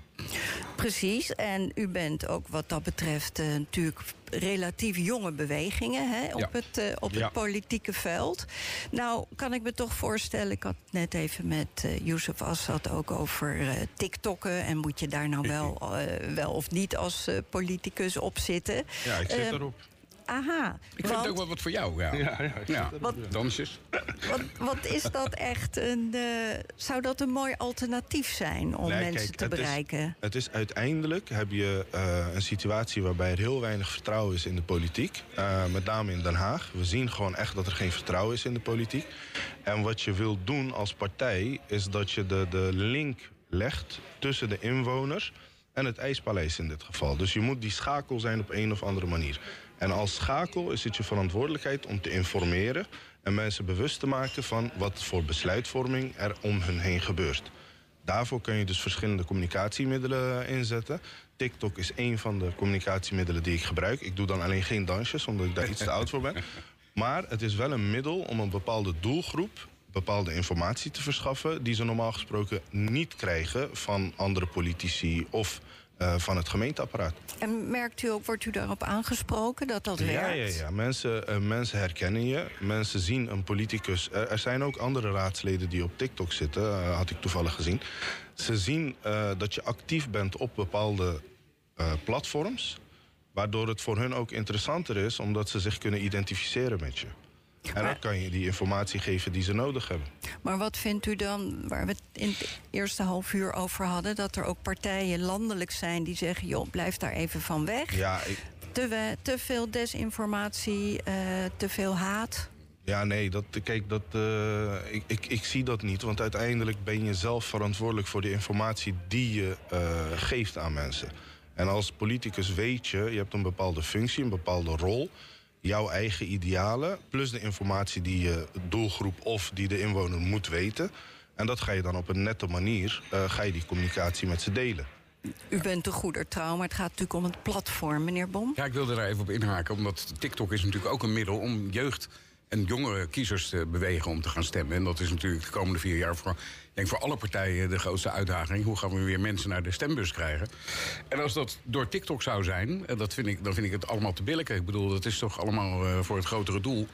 Precies, en u bent ook wat dat betreft uh, natuurlijk relatief jonge bewegingen hè, op, ja. het, uh, op ja. het politieke veld. Nou, kan ik me toch voorstellen, ik had net even met uh, Youssef Assad ook over uh, TikTokken. En moet je daar nou wel, wel of niet als politicus op zitten? Ja, ik zit erop. Aha. Ik vind het ook wel wat voor jou. Ja, ja, ja, ja. Wat, dansjes. Wat, wat, is dat echt een. Uh, zou dat een mooi alternatief zijn om nee, mensen kijk, te het bereiken? Is, het is uiteindelijk heb je uh, een situatie waarbij er heel weinig vertrouwen is in de politiek. Uh, met name in Den Haag. We zien gewoon echt dat er geen vertrouwen is in de politiek. En wat je wilt doen als partij is dat je de, de link legt tussen de inwoners en het ijspaleis in dit geval. Dus je moet die schakel zijn op een of andere manier. En als schakel is het je verantwoordelijkheid om te informeren en mensen bewust te maken van wat voor besluitvorming er om hun heen gebeurt. Daarvoor kun je dus verschillende communicatiemiddelen inzetten. TikTok is een van de communicatiemiddelen die ik gebruik. Ik doe dan alleen geen dansjes, omdat ik daar iets te oud voor ben. Maar het is wel een middel om een bepaalde doelgroep bepaalde informatie te verschaffen... die ze normaal gesproken niet krijgen van andere politici of uh, van het gemeenteapparaat. En merkt u ook, wordt u daarop aangesproken dat dat ja, werkt? Ja, ja. Mensen, uh, mensen herkennen je. Mensen zien een politicus. Er, er, zijn ook andere raadsleden die op TikTok zitten, uh, had ik toevallig gezien. Ze zien dat je actief bent op bepaalde platforms. Waardoor het voor hun ook interessanter is, omdat ze zich kunnen identificeren met je. En dan kan je die informatie geven die ze nodig hebben. Maar wat vindt u dan, waar we het in het eerste half uur over hadden... dat er ook partijen landelijk zijn die zeggen... joh, blijf daar even van weg? Ja, ik, Te, te veel desinformatie, uh, te veel haat? Ja, nee, dat, kijk, dat, uh, ik, ik, ik zie dat niet. Want uiteindelijk ben je zelf verantwoordelijk voor de informatie die je uh, geeft aan mensen. En als politicus weet je, je hebt een bepaalde functie, een bepaalde rol. Jouw eigen idealen, plus de informatie die je doelgroep of die de inwoner moet weten. En dat ga je dan op een nette manier, uh, ga je die communicatie met ze delen. U bent een goeder trouw, maar het gaat natuurlijk om het platform, meneer Bom. Ja, ik wilde daar even op inhaken, omdat TikTok is natuurlijk ook een middel om jeugd en jongere kiezers te bewegen om te gaan stemmen. En dat is natuurlijk de komende vier jaar voor, denk voor alle partijen de grootste uitdaging. Hoe gaan we weer mensen naar de stembus krijgen? En als dat door TikTok zou zijn, en dat vind ik, dan vind ik het allemaal te billijken. Ik bedoel, dat is toch allemaal uh, voor het grotere doel.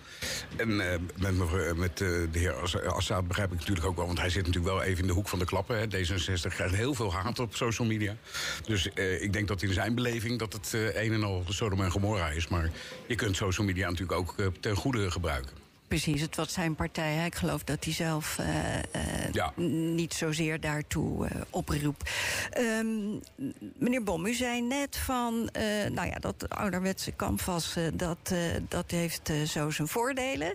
En uh, met, met de heer Assad begrijp ik natuurlijk ook wel, want hij zit natuurlijk wel even in de hoek van de klappen. Hè. D66 krijgt heel veel haat op social media. Dus ik denk dat in zijn beleving dat het een en al Sodom en Gomorra is. Maar je kunt social media natuurlijk ook ten goede gebruiken. Precies, het was zijn partij. Ik geloof dat hij zelf uh, uh, ja. niet zozeer daartoe uh, oproept. Um, meneer Bom, u zei net van... nou ja, dat ouderwetse canvas, dat, dat heeft zo zijn voordelen.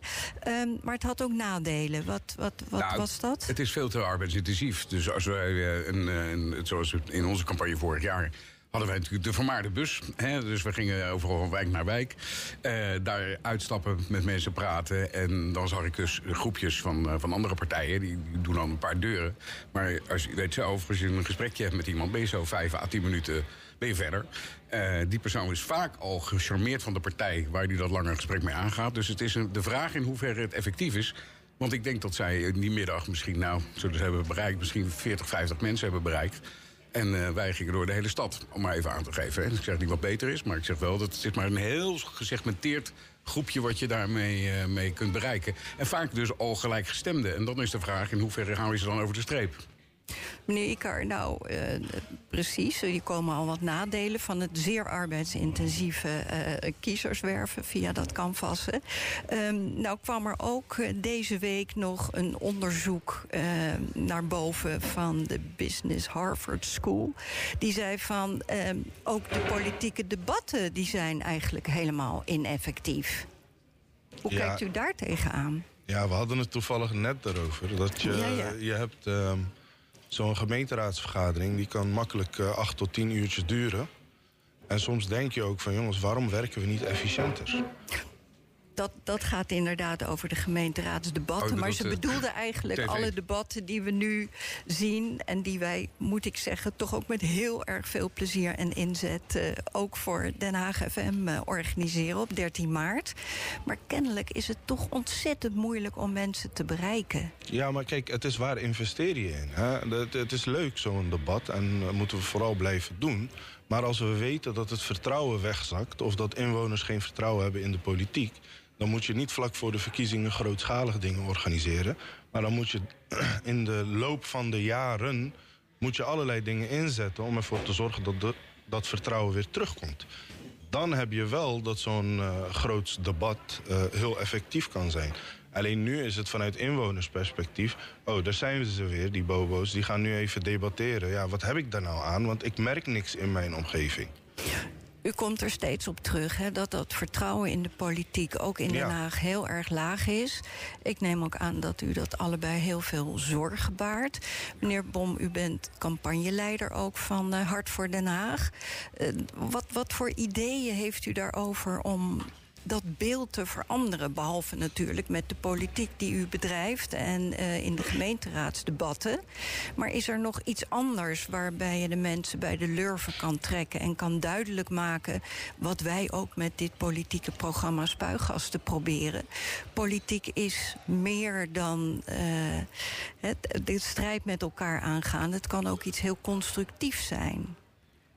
Um, maar het had ook nadelen. Wat, wat, wat nou, was dat? Het is veel te arbeidsintensief. Dus als wij, een, een, zoals in onze campagne vorig jaar hadden wij natuurlijk de vermaarde bus. Hè, dus we gingen overal van wijk naar wijk. Uh, daar uitstappen, met mensen praten. En dan zag ik dus groepjes van, uh, van andere partijen. Die, doen dan een paar deuren. Maar als je weet als je een gesprekje hebt met iemand... ben je zo vijf à tien minuten ben je verder. Uh, die persoon is vaak al gecharmeerd van de partij... waar die dat langer gesprek mee aangaat. Dus het is de vraag in hoeverre het effectief is... Want ik denk dat zij in die middag misschien, nou, ze hebben bereikt, misschien 40, 50 mensen hebben bereikt. En uh, wij gingen door de hele stad, om maar even aan te geven. En ik zeg niet wat beter is, maar ik zeg wel dat het maar een heel gesegmenteerd groepje wat je daarmee uh, mee kunt bereiken. En vaak dus al gelijkgestemden. En dan is de vraag in hoeverre gaan we ze dan over de streep? Meneer Ikar, nou uh, precies. Hier komen al wat nadelen van het zeer arbeidsintensieve uh, kiezerswerven via dat canvassen. Um, nou kwam er ook deze week nog een onderzoek uh, naar boven van de Business Harvard School. Die zei van um, ook de politieke debatten die zijn eigenlijk helemaal ineffectief. Hoe ja. kijkt u daar tegenaan? Ja, we hadden het toevallig net daarover. Dat je, ja, ja. je hebt. Uh, Zo'n gemeenteraadsvergadering die kan makkelijk uh, acht tot tien uurtjes duren. En soms denk je ook van jongens, waarom werken we niet efficiënter? Dat, dat gaat inderdaad over de gemeenteraadsdebatten. Oh, maar ze de- bedoelde eigenlijk TV. alle debatten die we nu zien. En die wij, moet ik zeggen, toch ook met heel erg veel plezier en inzet. eh, ook voor Den Haag FM eh, organiseren op 13 maart. Maar kennelijk is het toch ontzettend moeilijk om mensen te bereiken. Ja, maar kijk, het is waar investeer je in. Hè? Het, het is leuk, zo'n debat, en dat moeten we vooral blijven doen. Maar als we weten dat het vertrouwen wegzakt... of dat inwoners geen vertrouwen hebben in de politiek... dan moet je niet vlak voor de verkiezingen grootschalig dingen organiseren. Maar dan moet je in de loop van de jaren... moet je allerlei dingen inzetten om ervoor te zorgen dat dat vertrouwen weer terugkomt. Dan heb je wel dat zo'n uh, groot debat uh, heel effectief kan zijn. Alleen nu is het vanuit inwonersperspectief... oh, daar zijn ze weer, die bobo's. Die gaan nu even debatteren. Ja, wat heb ik daar nou aan? Want ik merk niks in mijn omgeving. U komt er steeds op terug hè, dat dat vertrouwen in de politiek ook in Den Ja. Haag heel erg laag is. Ik neem ook aan dat u dat allebei heel veel zorgen baart. Meneer Bom, u bent campagneleider ook van eh, Hart voor Den Haag. Eh, wat, wat voor ideeën heeft u daarover om dat beeld te veranderen? Behalve natuurlijk met de politiek die u bedrijft en eh, in de gemeenteraadsdebatten. Maar is er nog iets anders waarbij je de mensen bij de lurven kan trekken en kan duidelijk maken wat wij ook met dit politieke programma Spuigasten proberen? Politiek is meer dan eh, het, de strijd met elkaar aangaan. Het kan ook iets heel constructiefs zijn.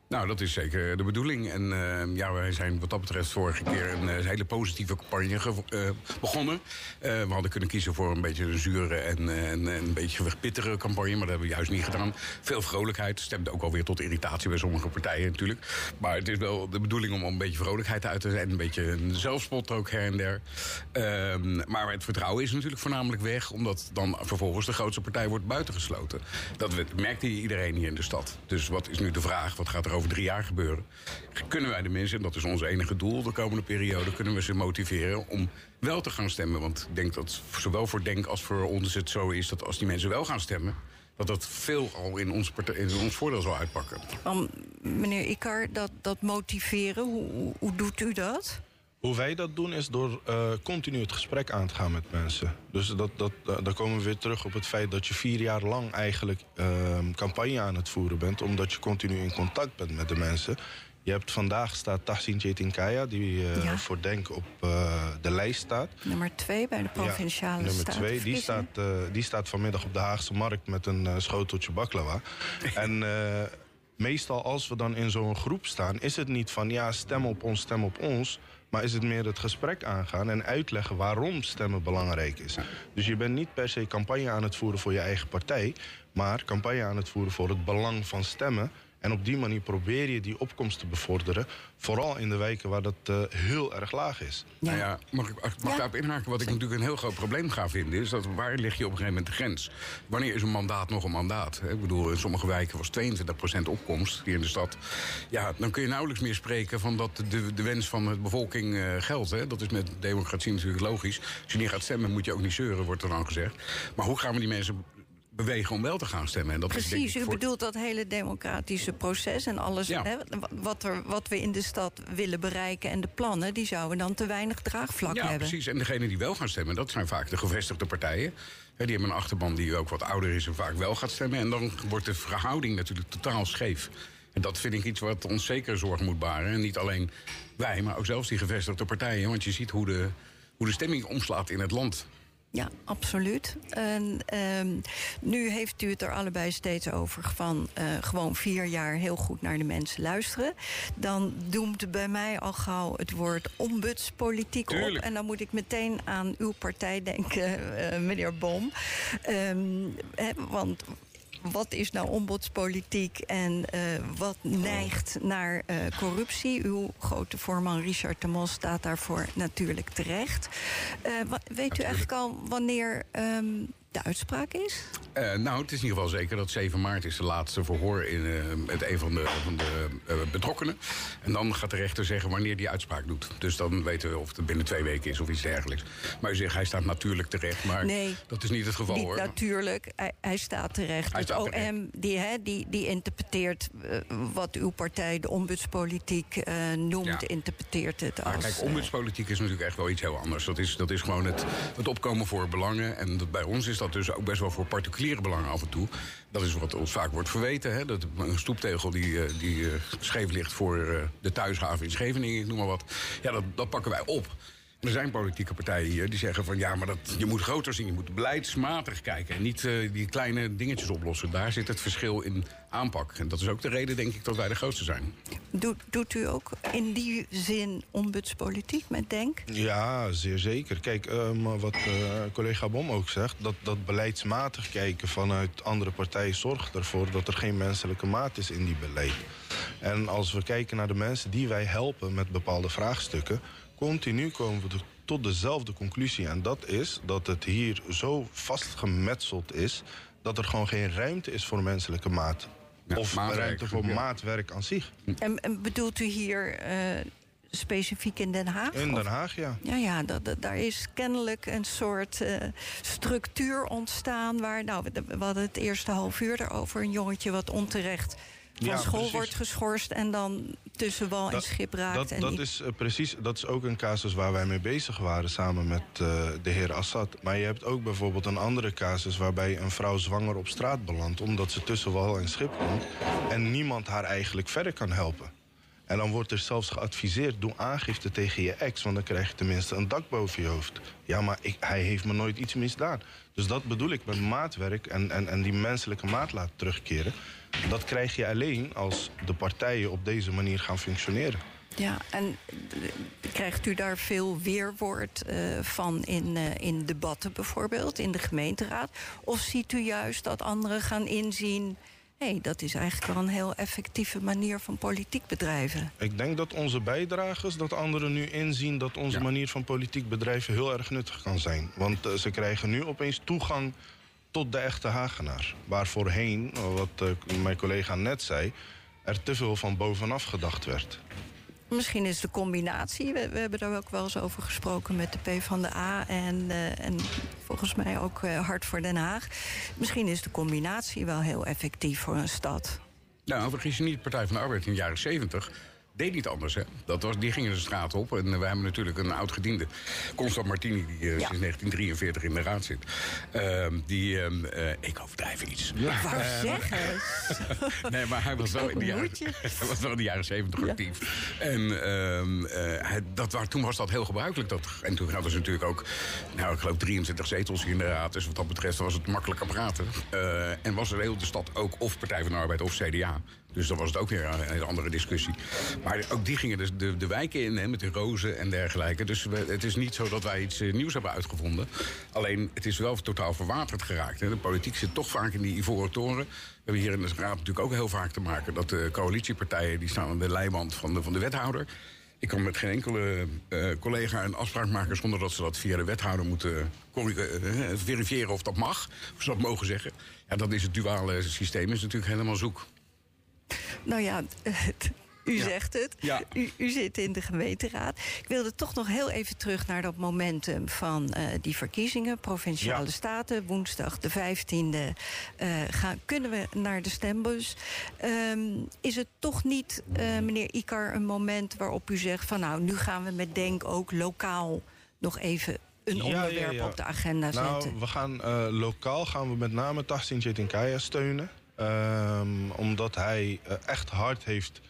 Nou, dat is zeker de bedoeling. En eh, ja, wij zijn wat dat betreft vorige keer een eh, hele positieve campagne eh, begonnen. Eh, we hadden kunnen kiezen voor een beetje een zure en, en een beetje pittige campagne. Maar dat hebben we juist niet gedaan. Veel vrolijkheid. Stemde ook alweer tot irritatie bij sommige partijen natuurlijk. Maar het is wel de bedoeling om een beetje vrolijkheid uit te zetten. Een beetje een zelfspot ook her en der. Ehm, maar het vertrouwen is natuurlijk voornamelijk weg. Omdat dan vervolgens de grootste partij wordt buitengesloten. Dat merkte iedereen hier in de stad. Dus wat is nu de vraag? Wat gaat er over drie jaar gebeuren. Kunnen wij de mensen, en dat is ons enige doel de komende periode, kunnen we ze motiveren om wel te gaan stemmen. Want ik denk dat zowel voor Denk als voor ons het zo is dat als die mensen wel gaan stemmen, dat dat veel al in ons, in ons voordeel zal uitpakken. Meneer Ikar, dat, dat motiveren, hoe, hoe doet u dat? Hoe wij dat doen is door uh, continu het gesprek aan te gaan met mensen. Dus dat, dat, uh, dan komen we weer terug op het feit dat je vier jaar lang eigenlijk uh, campagne aan het voeren bent. Omdat je continu in contact bent met de mensen. Je hebt vandaag staat Tahsin Chetinkaya, die ja. voor Denk op de lijst staat. Nummer twee bij de provinciale ja, Nummer twee, die staat, die staat vanmiddag op de Haagse Markt met een schoteltje baklava. en meestal als we dan in zo'n groep staan, is het niet van ja, stem op ons, stem op ons. Maar is het meer het gesprek aangaan en uitleggen waarom stemmen belangrijk is. Dus je bent niet per se campagne aan het voeren voor je eigen partij, maar campagne aan het voeren voor het belang van stemmen en op die manier probeer je die opkomst te bevorderen. Vooral in de wijken waar dat uh, heel erg laag is. Ja. Nou ja, mag ik, mag ja. daarop inhaken? Wat ik natuurlijk een heel groot probleem ga vinden... is dat waar lig je op een gegeven moment de grens? Wanneer is een mandaat nog een mandaat? Ik bedoel, in sommige wijken was 22% opkomst hier in de stad. Ja, dan kun je nauwelijks meer spreken van dat de, de wens van de bevolking uh, geldt. Hè? Dat is met democratie natuurlijk logisch. Als je niet gaat stemmen moet je ook niet zeuren, wordt er dan gezegd. Maar hoe gaan we die mensen bewegen om wel te gaan stemmen. En dat Precies, is, u bedoelt dat hele democratische proces en alles Ja. hè, wat, er, wat we in de stad willen bereiken en de plannen, die zouden dan te weinig draagvlak Ja, hebben. precies. En degenen die wel gaan stemmen, dat zijn vaak de gevestigde partijen. Hè, die hebben een achterban die ook wat ouder is en vaak wel gaat stemmen. En dan wordt de verhouding natuurlijk totaal scheef. En dat vind ik iets wat ons zeker zorg moet baren. En niet alleen wij, maar ook zelfs die gevestigde partijen. Want je ziet hoe de, hoe de stemming omslaat in het land. Ja, absoluut. En, ehm, nu heeft u het er allebei steeds over van eh, gewoon vier jaar heel goed naar de mensen luisteren. Dan doemt bij mij al gauw het woord ombudspolitiek op. En dan moet ik meteen aan uw partij denken, eh, meneer Bom. Ehm, want wat is nou ombudspolitiek en eh, wat neigt naar eh, corruptie? Uw grote voorman Richard de Mos staat daarvoor natuurlijk terecht. Eh, weet u eigenlijk al wanneer ehm, de uitspraak is? Eh, nou, het is in ieder geval zeker dat 7 maart is de laatste verhoor in, eh, met een van de, van de eh, betrokkenen. En dan gaat de rechter zeggen wanneer die uitspraak doet. Dus dan weten we of het binnen twee weken is of iets dergelijks. Maar u zegt, hij staat natuurlijk terecht. Maar Nee. dat is niet het geval Niet hoor. natuurlijk, hij, hij staat terecht. Hij het staat OM terecht. Die, hè, die, die interpreteert wat uw partij de ombudspolitiek noemt, Ja. interpreteert het Maar als... kijk, ombudspolitiek is natuurlijk echt wel iets heel anders. Dat is, dat is gewoon het, het opkomen voor belangen. En dat, bij ons is dat dus ook best wel voor particuliere belangen af en toe. Dat is wat ons vaak wordt verweten. Hè? Dat een stoeptegel die, eh, die eh, scheef ligt voor eh, de thuishaven in Scheveningen, ik noem maar wat. Ja, dat, dat pakken wij op. Er zijn politieke partijen hier die zeggen van ja, maar dat, je moet groter zien. Je moet beleidsmatig kijken en niet eh, die kleine dingetjes oplossen. Daar zit het verschil in aanpak. En dat is ook de reden, denk ik, dat wij de grootste zijn. doet, doet u ook in die zin ombudspolitiek met Denk? Ja, zeer zeker. Kijk, eh, maar wat eh, collega Bom ook zegt, dat, dat beleidsmatig kijken vanuit andere partijen zorgt ervoor dat er geen menselijke maat is in die beleid. En als we kijken naar de mensen die wij helpen met bepaalde vraagstukken, continu komen we tot dezelfde conclusie. En dat is dat het hier zo vastgemetseld is dat er gewoon geen ruimte is voor menselijke maat. Ja, of maatwerk, ruimte voor ja. maatwerk aan zich. En, en bedoelt u hier eh, specifiek in Den Haag? In Of- Den Haag, ja. Ja, ja dat, dat- daar is kennelijk een soort eh, structuur ontstaan... waar, nou, we, we hadden het eerste half uur erover... een jongetje wat onterecht van Ja, school precies. wordt geschorst... en dan tussen wal en schip raakt. Dat, en dat is eh, precies, dat is ook een casus waar wij mee bezig waren samen met eh, de heer Assad. Maar je hebt ook bijvoorbeeld een andere casus waarbij een vrouw zwanger op straat belandt omdat ze tussen wal en schip komt en niemand haar eigenlijk verder kan helpen. En dan wordt er zelfs geadviseerd: doe aangifte tegen je ex, want dan krijg je tenminste een dak boven je hoofd. Ja, maar ik, hij heeft me nooit iets misdaan. Dus dat bedoel ik met maatwerk en, en, en die menselijke maat laten terugkeren. Dat krijg je alleen als de partijen op deze manier gaan functioneren. Ja, en krijgt u daar veel weerwoord eh, van in, eh, in debatten bijvoorbeeld, in de gemeenteraad? Of ziet u juist dat anderen gaan inzien... hé, dat is eigenlijk wel een heel effectieve manier van politiek bedrijven? Ik denk dat onze bijdragers, dat anderen nu inzien dat onze Ja. manier van politiek bedrijven heel erg nuttig kan zijn. Want eh, ze krijgen nu opeens toegang tot de echte Hagenaar. Waar voorheen, wat eh, mijn collega net zei, er te veel van bovenaf gedacht werd. Misschien is de combinatie, we, we hebben daar ook wel eens over gesproken met de P van de A en, eh, en volgens mij ook eh, Hart voor Den Haag. Misschien is de combinatie wel heel effectief voor een stad. Nou, vergis je niet, de Partij van de Arbeid in de jaren 70 deed niet anders. Hè. Dat was, die gingen de straat op. En uh, we hebben natuurlijk een oud-gediende, Constant Martini... die uh, ja. sinds 1943 in de raad zit. Uh, die, uh, ik overdrijf iets. Ja. Zeggen. nee, maar hij was wel in de jaren, hij was wel in de jaren 70 actief. En ehm, hij, dat was, toen was dat heel gebruikelijk. Dat, en toen hadden ze natuurlijk ook, nou, ik geloof 23 zetels in de raad. Dus wat dat betreft was het makkelijker praten. en was er heel de stad ook of Partij van de Arbeid of CDA... Dus dan was het ook weer een, andere discussie. Maar ook die gingen dus de, de wijken in, hè, met de rozen en dergelijke. Dus het is niet zo dat wij iets uh, nieuws hebben uitgevonden. Alleen, het is wel totaal verwaterd geraakt. Hè. De politiek zit toch vaak in die ivoren toren. We hebben hier in de raad natuurlijk ook heel vaak te maken... dat de coalitiepartijen die staan aan de leiband van de, van de wethouder... Ik kan met geen enkele uh, collega een afspraak maken zonder dat ze dat via de wethouder moeten uh, verifiëren of dat mag, of ze dat mogen zeggen. Ja, dat is het duale systeem, is natuurlijk helemaal zoek. Nou ja, u ja. zegt het. Ja. U, u, zit in de gemeenteraad. Ik wilde toch nog heel even terug naar dat momentum van uh, die verkiezingen. Provinciale ja. staten, woensdag de 15e uh, gaan, kunnen we naar de stembus. Um, is het toch niet, uh, meneer Ikar, een moment waarop u zegt... van nou, nu gaan we met Denk ook lokaal nog even een onderwerp op de agenda nou, zetten? We gaan, lokaal gaan we met name Tassin Jetinkaya steunen. Um, omdat hij uh, echt hard heeft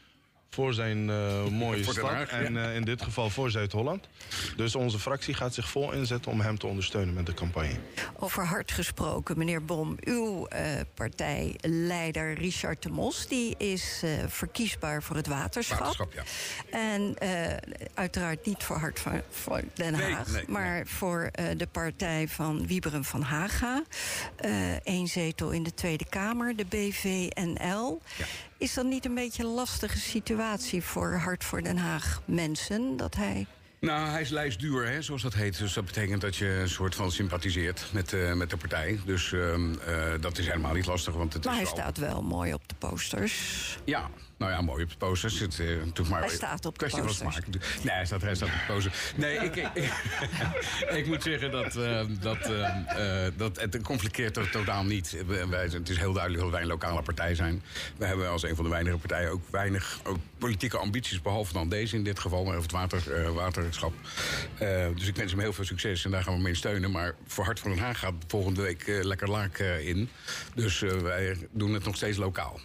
voor zijn uh, mooie voor stad. Haag, en ja. uh, in dit geval voor Zuid-Holland. Dus onze fractie gaat zich vol inzetten om hem te ondersteunen met de campagne. Over hard gesproken, meneer Bom. Uw uh, partijleider Richard de Mos... die is verkiesbaar voor het waterschap. waterschap ja. En uiteraard niet voor Hart van, voor Den Haag... Nee, nee, maar nee. voor de partij van Wieberen van Haga. Eén zetel in de Tweede Kamer, de BVNL... Ja. Is dat niet een beetje een lastige situatie voor Hart voor Den Haag mensen? Dat hij. Nou, hij is lijstduur, hè, zoals dat heet. Dus dat betekent dat je een soort van sympathiseert met, uh, met de partij. Dus uh, uh, dat is helemaal niet lastig. Want het maar is hij staat wel mooi op de posters. Ja, nou ja, mooi op de posters. Het, uh, maar hij staat op de smaak. Nee, hij staat, hij staat op de posters. Nee, ik, ik, ik, ik moet zeggen dat, uh, dat, uh, dat het conflicteert er totaal niet. Wij, het is heel duidelijk dat wij een lokale partij zijn. We hebben als een van de weinige partijen ook weinig ook politieke ambities... behalve dan deze in dit geval, over het water, waterschap. dus ik wens hem heel veel succes en daar gaan we mee steunen. Maar voor Hart van Den Haag gaat volgende week lekker laak in. Dus wij doen het nog steeds lokaal.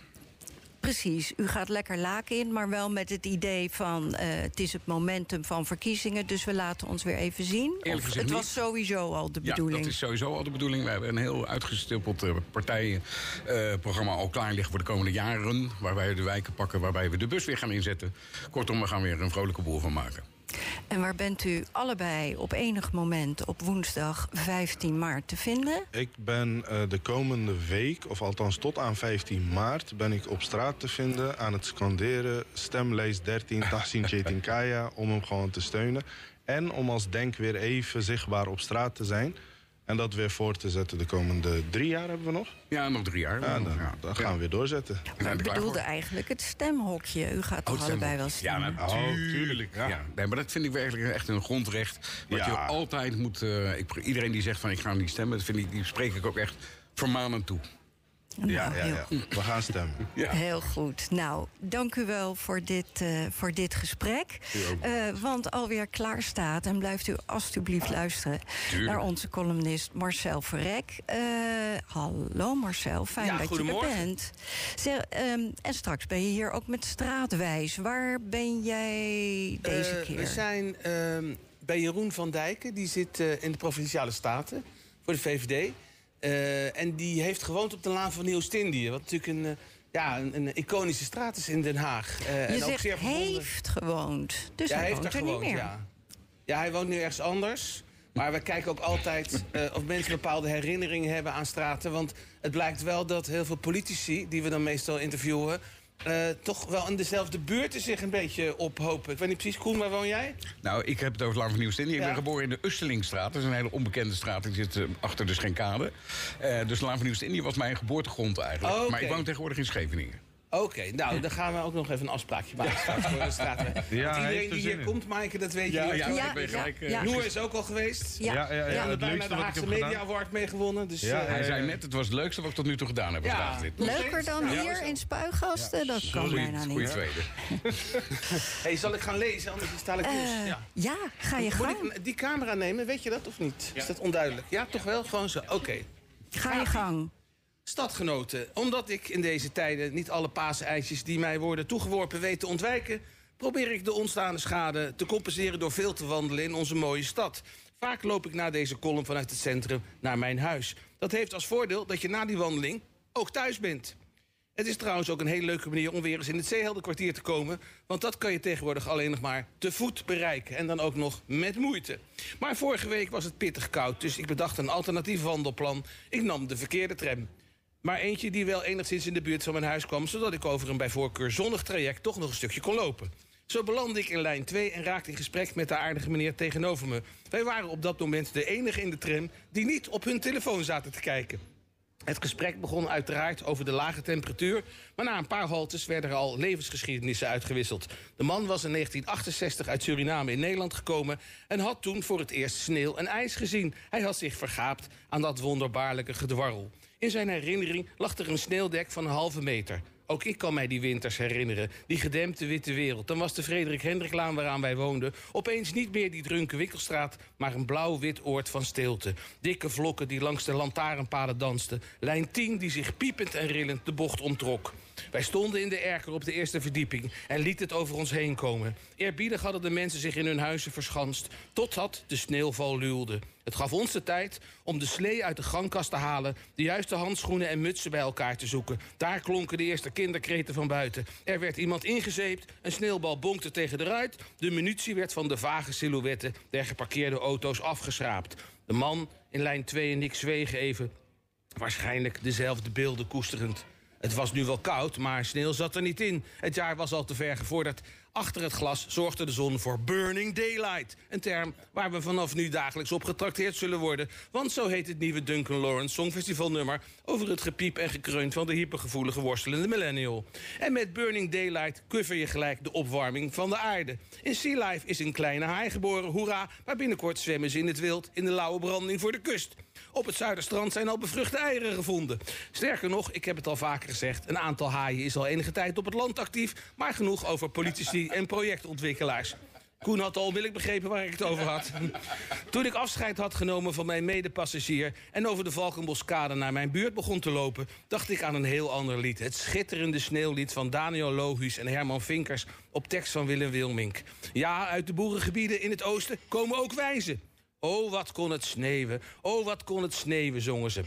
Precies, u gaat lekker laken in, maar wel met het idee van... Uh, het is het momentum van verkiezingen, dus we laten ons weer even zien. Eerlijk of gezegd het was sowieso al de Ja, bedoeling. dat is sowieso al de bedoeling. We hebben een heel uitgestippeld uh, partijenprogramma al klaar liggen voor de komende jaren. Waar wij de wijken pakken, waarbij we de bus weer gaan inzetten. Kortom, we gaan weer een vrolijke boel van maken. En waar bent u allebei op enig moment op woensdag 15 maart te vinden? Ik ben uh, de komende week, of althans tot aan 15 maart... ben ik op straat te vinden aan het scanderen... stemlijst 13 Tahsin Chetinkaya, om hem gewoon te steunen. En om als Denk weer even zichtbaar op straat te zijn... En dat weer voor te zetten de komende drie jaar hebben we nog. Ja, nog drie jaar. Ja, dan, ja. dan gaan we weer doorzetten. Maar ik bedoelde eigenlijk het stemhokje. U gaat toch Oh, allebei wel Ja, stemmen? natuurlijk. Ja. Ja. Nee, maar dat vind ik werkelijk echt een grondrecht. Wat Ja. je altijd moet... uh, ik, iedereen die zegt van ik ga niet stemmen... Dat vind ik, die spreek ik ook echt vermanend toe. Nou, Ja, ja, heel ja. goed. We gaan stemmen. Ja. Heel goed. Nou, dank u wel voor dit, uh, voor dit gesprek. Uh, want alweer klaar staat. En blijft u alstublieft luisteren Tuurlijk. naar onze columnist Marcel Verrek. Uh, hallo Marcel, fijn Ja, dat je er bent. Zeg, um, en straks ben je hier ook met straatwijs. Waar ben jij deze Uh, keer? We zijn uh, bij Jeroen van Dijken. Die zit uh, in de Provinciale Staten voor de VVD. Uh, en die heeft gewoond op de Laan van Nieuw-Indië. Wat natuurlijk een, uh, ja, een, een iconische straat is in Den Haag. Uh, je en ook zegt zeer heeft gewoond. Dus ja, hij woont heeft er daar gewoond, niet meer. ja. Ja, hij woont nu ergens anders. Maar we kijken ook altijd uh, of mensen bepaalde herinneringen hebben aan straten. Want het blijkt wel dat heel veel politici, die we dan meestal interviewen... Uh, toch wel in dezelfde buurten zich een beetje ophopen. Ik weet niet precies, Koen, waar woon jij? Nou, ik heb het over het Lang van Nieuw-Indië. Ik ben geboren in de Ustelingstraat. Dat is een hele onbekende straat. Ik zit uh, achter de Schenkade. Uh, dus Laan van Nieuw-Indië was mijn geboortegrond eigenlijk. Oh. Maar ik woon tegenwoordig in Scheveningen. Oké, nou, dan gaan we ook nog even een afspraakje maken straks voor de straat. Want hij heeft iedereen er die hier in. komt, Maaike, dat weet je. Ja, ja, Ja, ik ben ja, gelijk... eh, ja. Noor is ook al geweest. Ja. Ja, ja, ja, Ja. het Bijna leukste de wat ik Haagse Media gedaan. Award mee gewonnen. Dus, Ja, eh, Hij ja, zei ja. net, het was het leukste wat ik tot nu toe gedaan heb Ja. Nog Leuker dan Ja. hier in Spuigasten? dat kan Goeie- bijna goeie niet. tweede. hey, zal ik gaan lezen, anders sta ik. Eh, ja. ja, ga je Moet gang. ik die camera nemen, weet je dat of niet? Is dat onduidelijk? Ja, toch wel? Gewoon zo. Oké. Ga je gang. Stadgenoten, omdat ik in deze tijden niet alle paaseitjes die mij worden toegeworpen weet te ontwijken, probeer ik de ontstaande schade te compenseren door veel te wandelen in onze mooie stad. Vaak loop ik na deze column vanuit het centrum naar mijn huis. Dat heeft als voordeel dat je na die wandeling ook thuis bent. Het is trouwens ook een hele leuke manier om weer eens in het Zeeheldenkwartier te komen. Want dat kan je tegenwoordig alleen nog maar te voet bereiken. En dan ook nog met moeite. Maar vorige week was het pittig koud, dus ik bedacht een alternatief wandelplan. Ik nam de verkeerde tram. Maar eentje die wel enigszins in de buurt van mijn huis kwam... zodat ik over een bij voorkeur zonnig traject toch nog een stukje kon lopen. Zo belandde ik in lijn 2 en raakte in gesprek met de aardige meneer tegenover me. Wij waren op dat moment de enige in de tram die niet op hun telefoon zaten te kijken. Het gesprek begon uiteraard over de lage temperatuur... maar na een paar haltes werden er al levensgeschiedenissen uitgewisseld. De man was in 1968 uit Suriname in Nederland gekomen... en had toen voor het eerst sneeuw en ijs gezien. Hij had zich vergaapt aan dat wonderbaarlijke gedwarrel. In zijn herinnering lag er een sneeuwdek van een halve meter. Ook ik kan mij die winters herinneren, die gedempte witte wereld. Dan was de Frederik Hendriklaan waaraan wij woonden... opeens niet meer die drunken winkelstraat... maar een blauw-wit oord van stilte. Dikke vlokken die langs de lantaarnpalen dansten. Lijn 10 die zich piepend en rillend de bocht omtrok. Wij stonden in de erker op de eerste verdieping... en lieten het over ons heen komen. Eerbiedig hadden de mensen zich in hun huizen verschanst... totdat de sneeuwval luwde. Het gaf ons de tijd om de slee uit de gangkast te halen... de juiste handschoenen en mutsen bij elkaar te zoeken. Daar klonken de eerste kinderkreten van buiten. Er werd iemand ingezeept, een sneeuwbal bonkte tegen de ruit... de munitie werd van de vage silhouetten der geparkeerde auto's afgeschraapt. De man in lijn 2 en ik zwegen even... waarschijnlijk dezelfde beelden koesterend. Het was nu wel koud, maar sneeuw zat er niet in. Het jaar was al te ver gevorderd. Achter het glas zorgde de zon voor burning daylight. Een term waar we vanaf nu dagelijks op getrakteerd zullen worden. Want zo heet het nieuwe Duncan Lawrence Songfestivalnummer... over het gepiep en gekreun van de hypergevoelige worstelende millennial. En met burning daylight cover je gelijk de opwarming van de aarde. In Sea Life is een kleine haai geboren, hoera... maar binnenkort zwemmen ze in het wild in de lauwe branding voor de kust. Op het Zuiderstrand zijn al bevruchte eieren gevonden. Sterker nog, ik heb het al vaker gezegd... een aantal haaien is al enige tijd op het land actief... maar genoeg over politici en projectontwikkelaars. Koen had al onmiddellijk begrepen waar ik het over had. Toen ik afscheid had genomen van mijn medepassagier... en over de Valkenboskade naar mijn buurt begon te lopen... dacht ik aan een heel ander lied. Het schitterende sneeuwlied van Daniel Lohuus en Herman Vinkers... op tekst van Willem Wilmink. Ja, uit de boerengebieden in het oosten komen ook wijzen. Oh, wat kon het sneeuwen. Oh, wat kon het sneeuwen, zongen ze.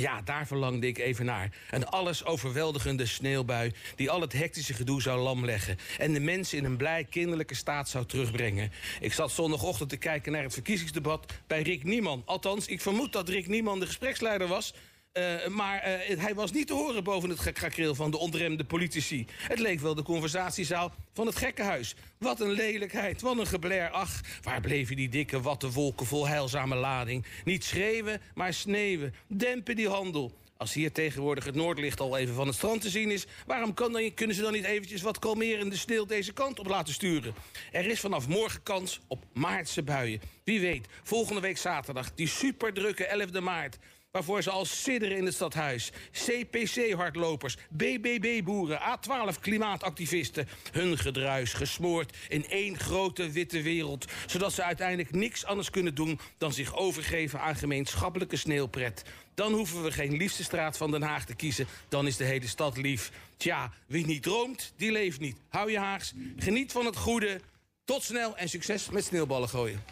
Ja, daar verlangde ik even naar. Een alles overweldigende sneeuwbui die al het hectische gedoe zou lamleggen... en de mensen in een blij kinderlijke staat zou terugbrengen. Ik zat zondagochtend te kijken naar het verkiezingsdebat bij Rick Nieman. Althans, ik vermoed dat Rick Nieman de gespreksleider was... Uh, maar uh, hij was niet te horen boven het gekrakreel van de ontremde politici. Het leek wel de conversatiezaal van het gekkenhuis. Wat een lelijkheid, wat een gebler. Ach, waar bleven die dikke wattenwolken vol heilzame lading? Niet schreeuwen, maar sneeuwen. Dempen die handel. Als hier tegenwoordig het noordlicht al even van het strand te zien is... waarom kan dan, kunnen ze dan niet eventjes wat kalmerende sneeuw deze kant op laten sturen? Er is vanaf morgen kans op maartse buien. Wie weet, volgende week zaterdag, die superdrukke 11e maart waarvoor ze al sidderen in het stadhuis. CPC-hardlopers, BBB-boeren, A12-klimaatactivisten. Hun gedruis gesmoord in één grote witte wereld... zodat ze uiteindelijk niks anders kunnen doen... dan zich overgeven aan gemeenschappelijke sneeuwpret. Dan hoeven we geen liefste straat van Den Haag te kiezen. Dan is de hele stad lief. Tja, wie niet droomt, die leeft niet. Hou je Haags, geniet van het goede... Tot snel en succes met sneeuwballen gooien.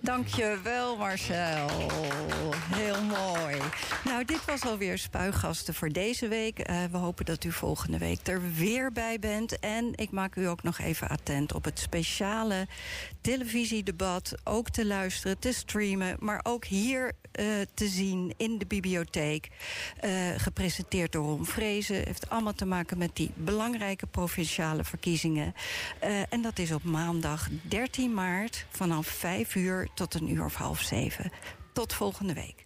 Dankjewel Marcel. Heel mooi. Nou, dit was alweer Spuigasten voor deze week. Uh, we hopen dat u volgende week er weer bij bent. En ik maak u ook nog even attent op het speciale televisiedebat. Ook te luisteren, te streamen, maar ook hier uh, te zien in de bibliotheek. Uh, gepresenteerd door Ron Vrezen. Heeft allemaal te maken met die belangrijke provinciale verkiezingen. en dat is op maandag 13 maart vanaf 5 uur tot een uur of half zeven. Tot volgende week.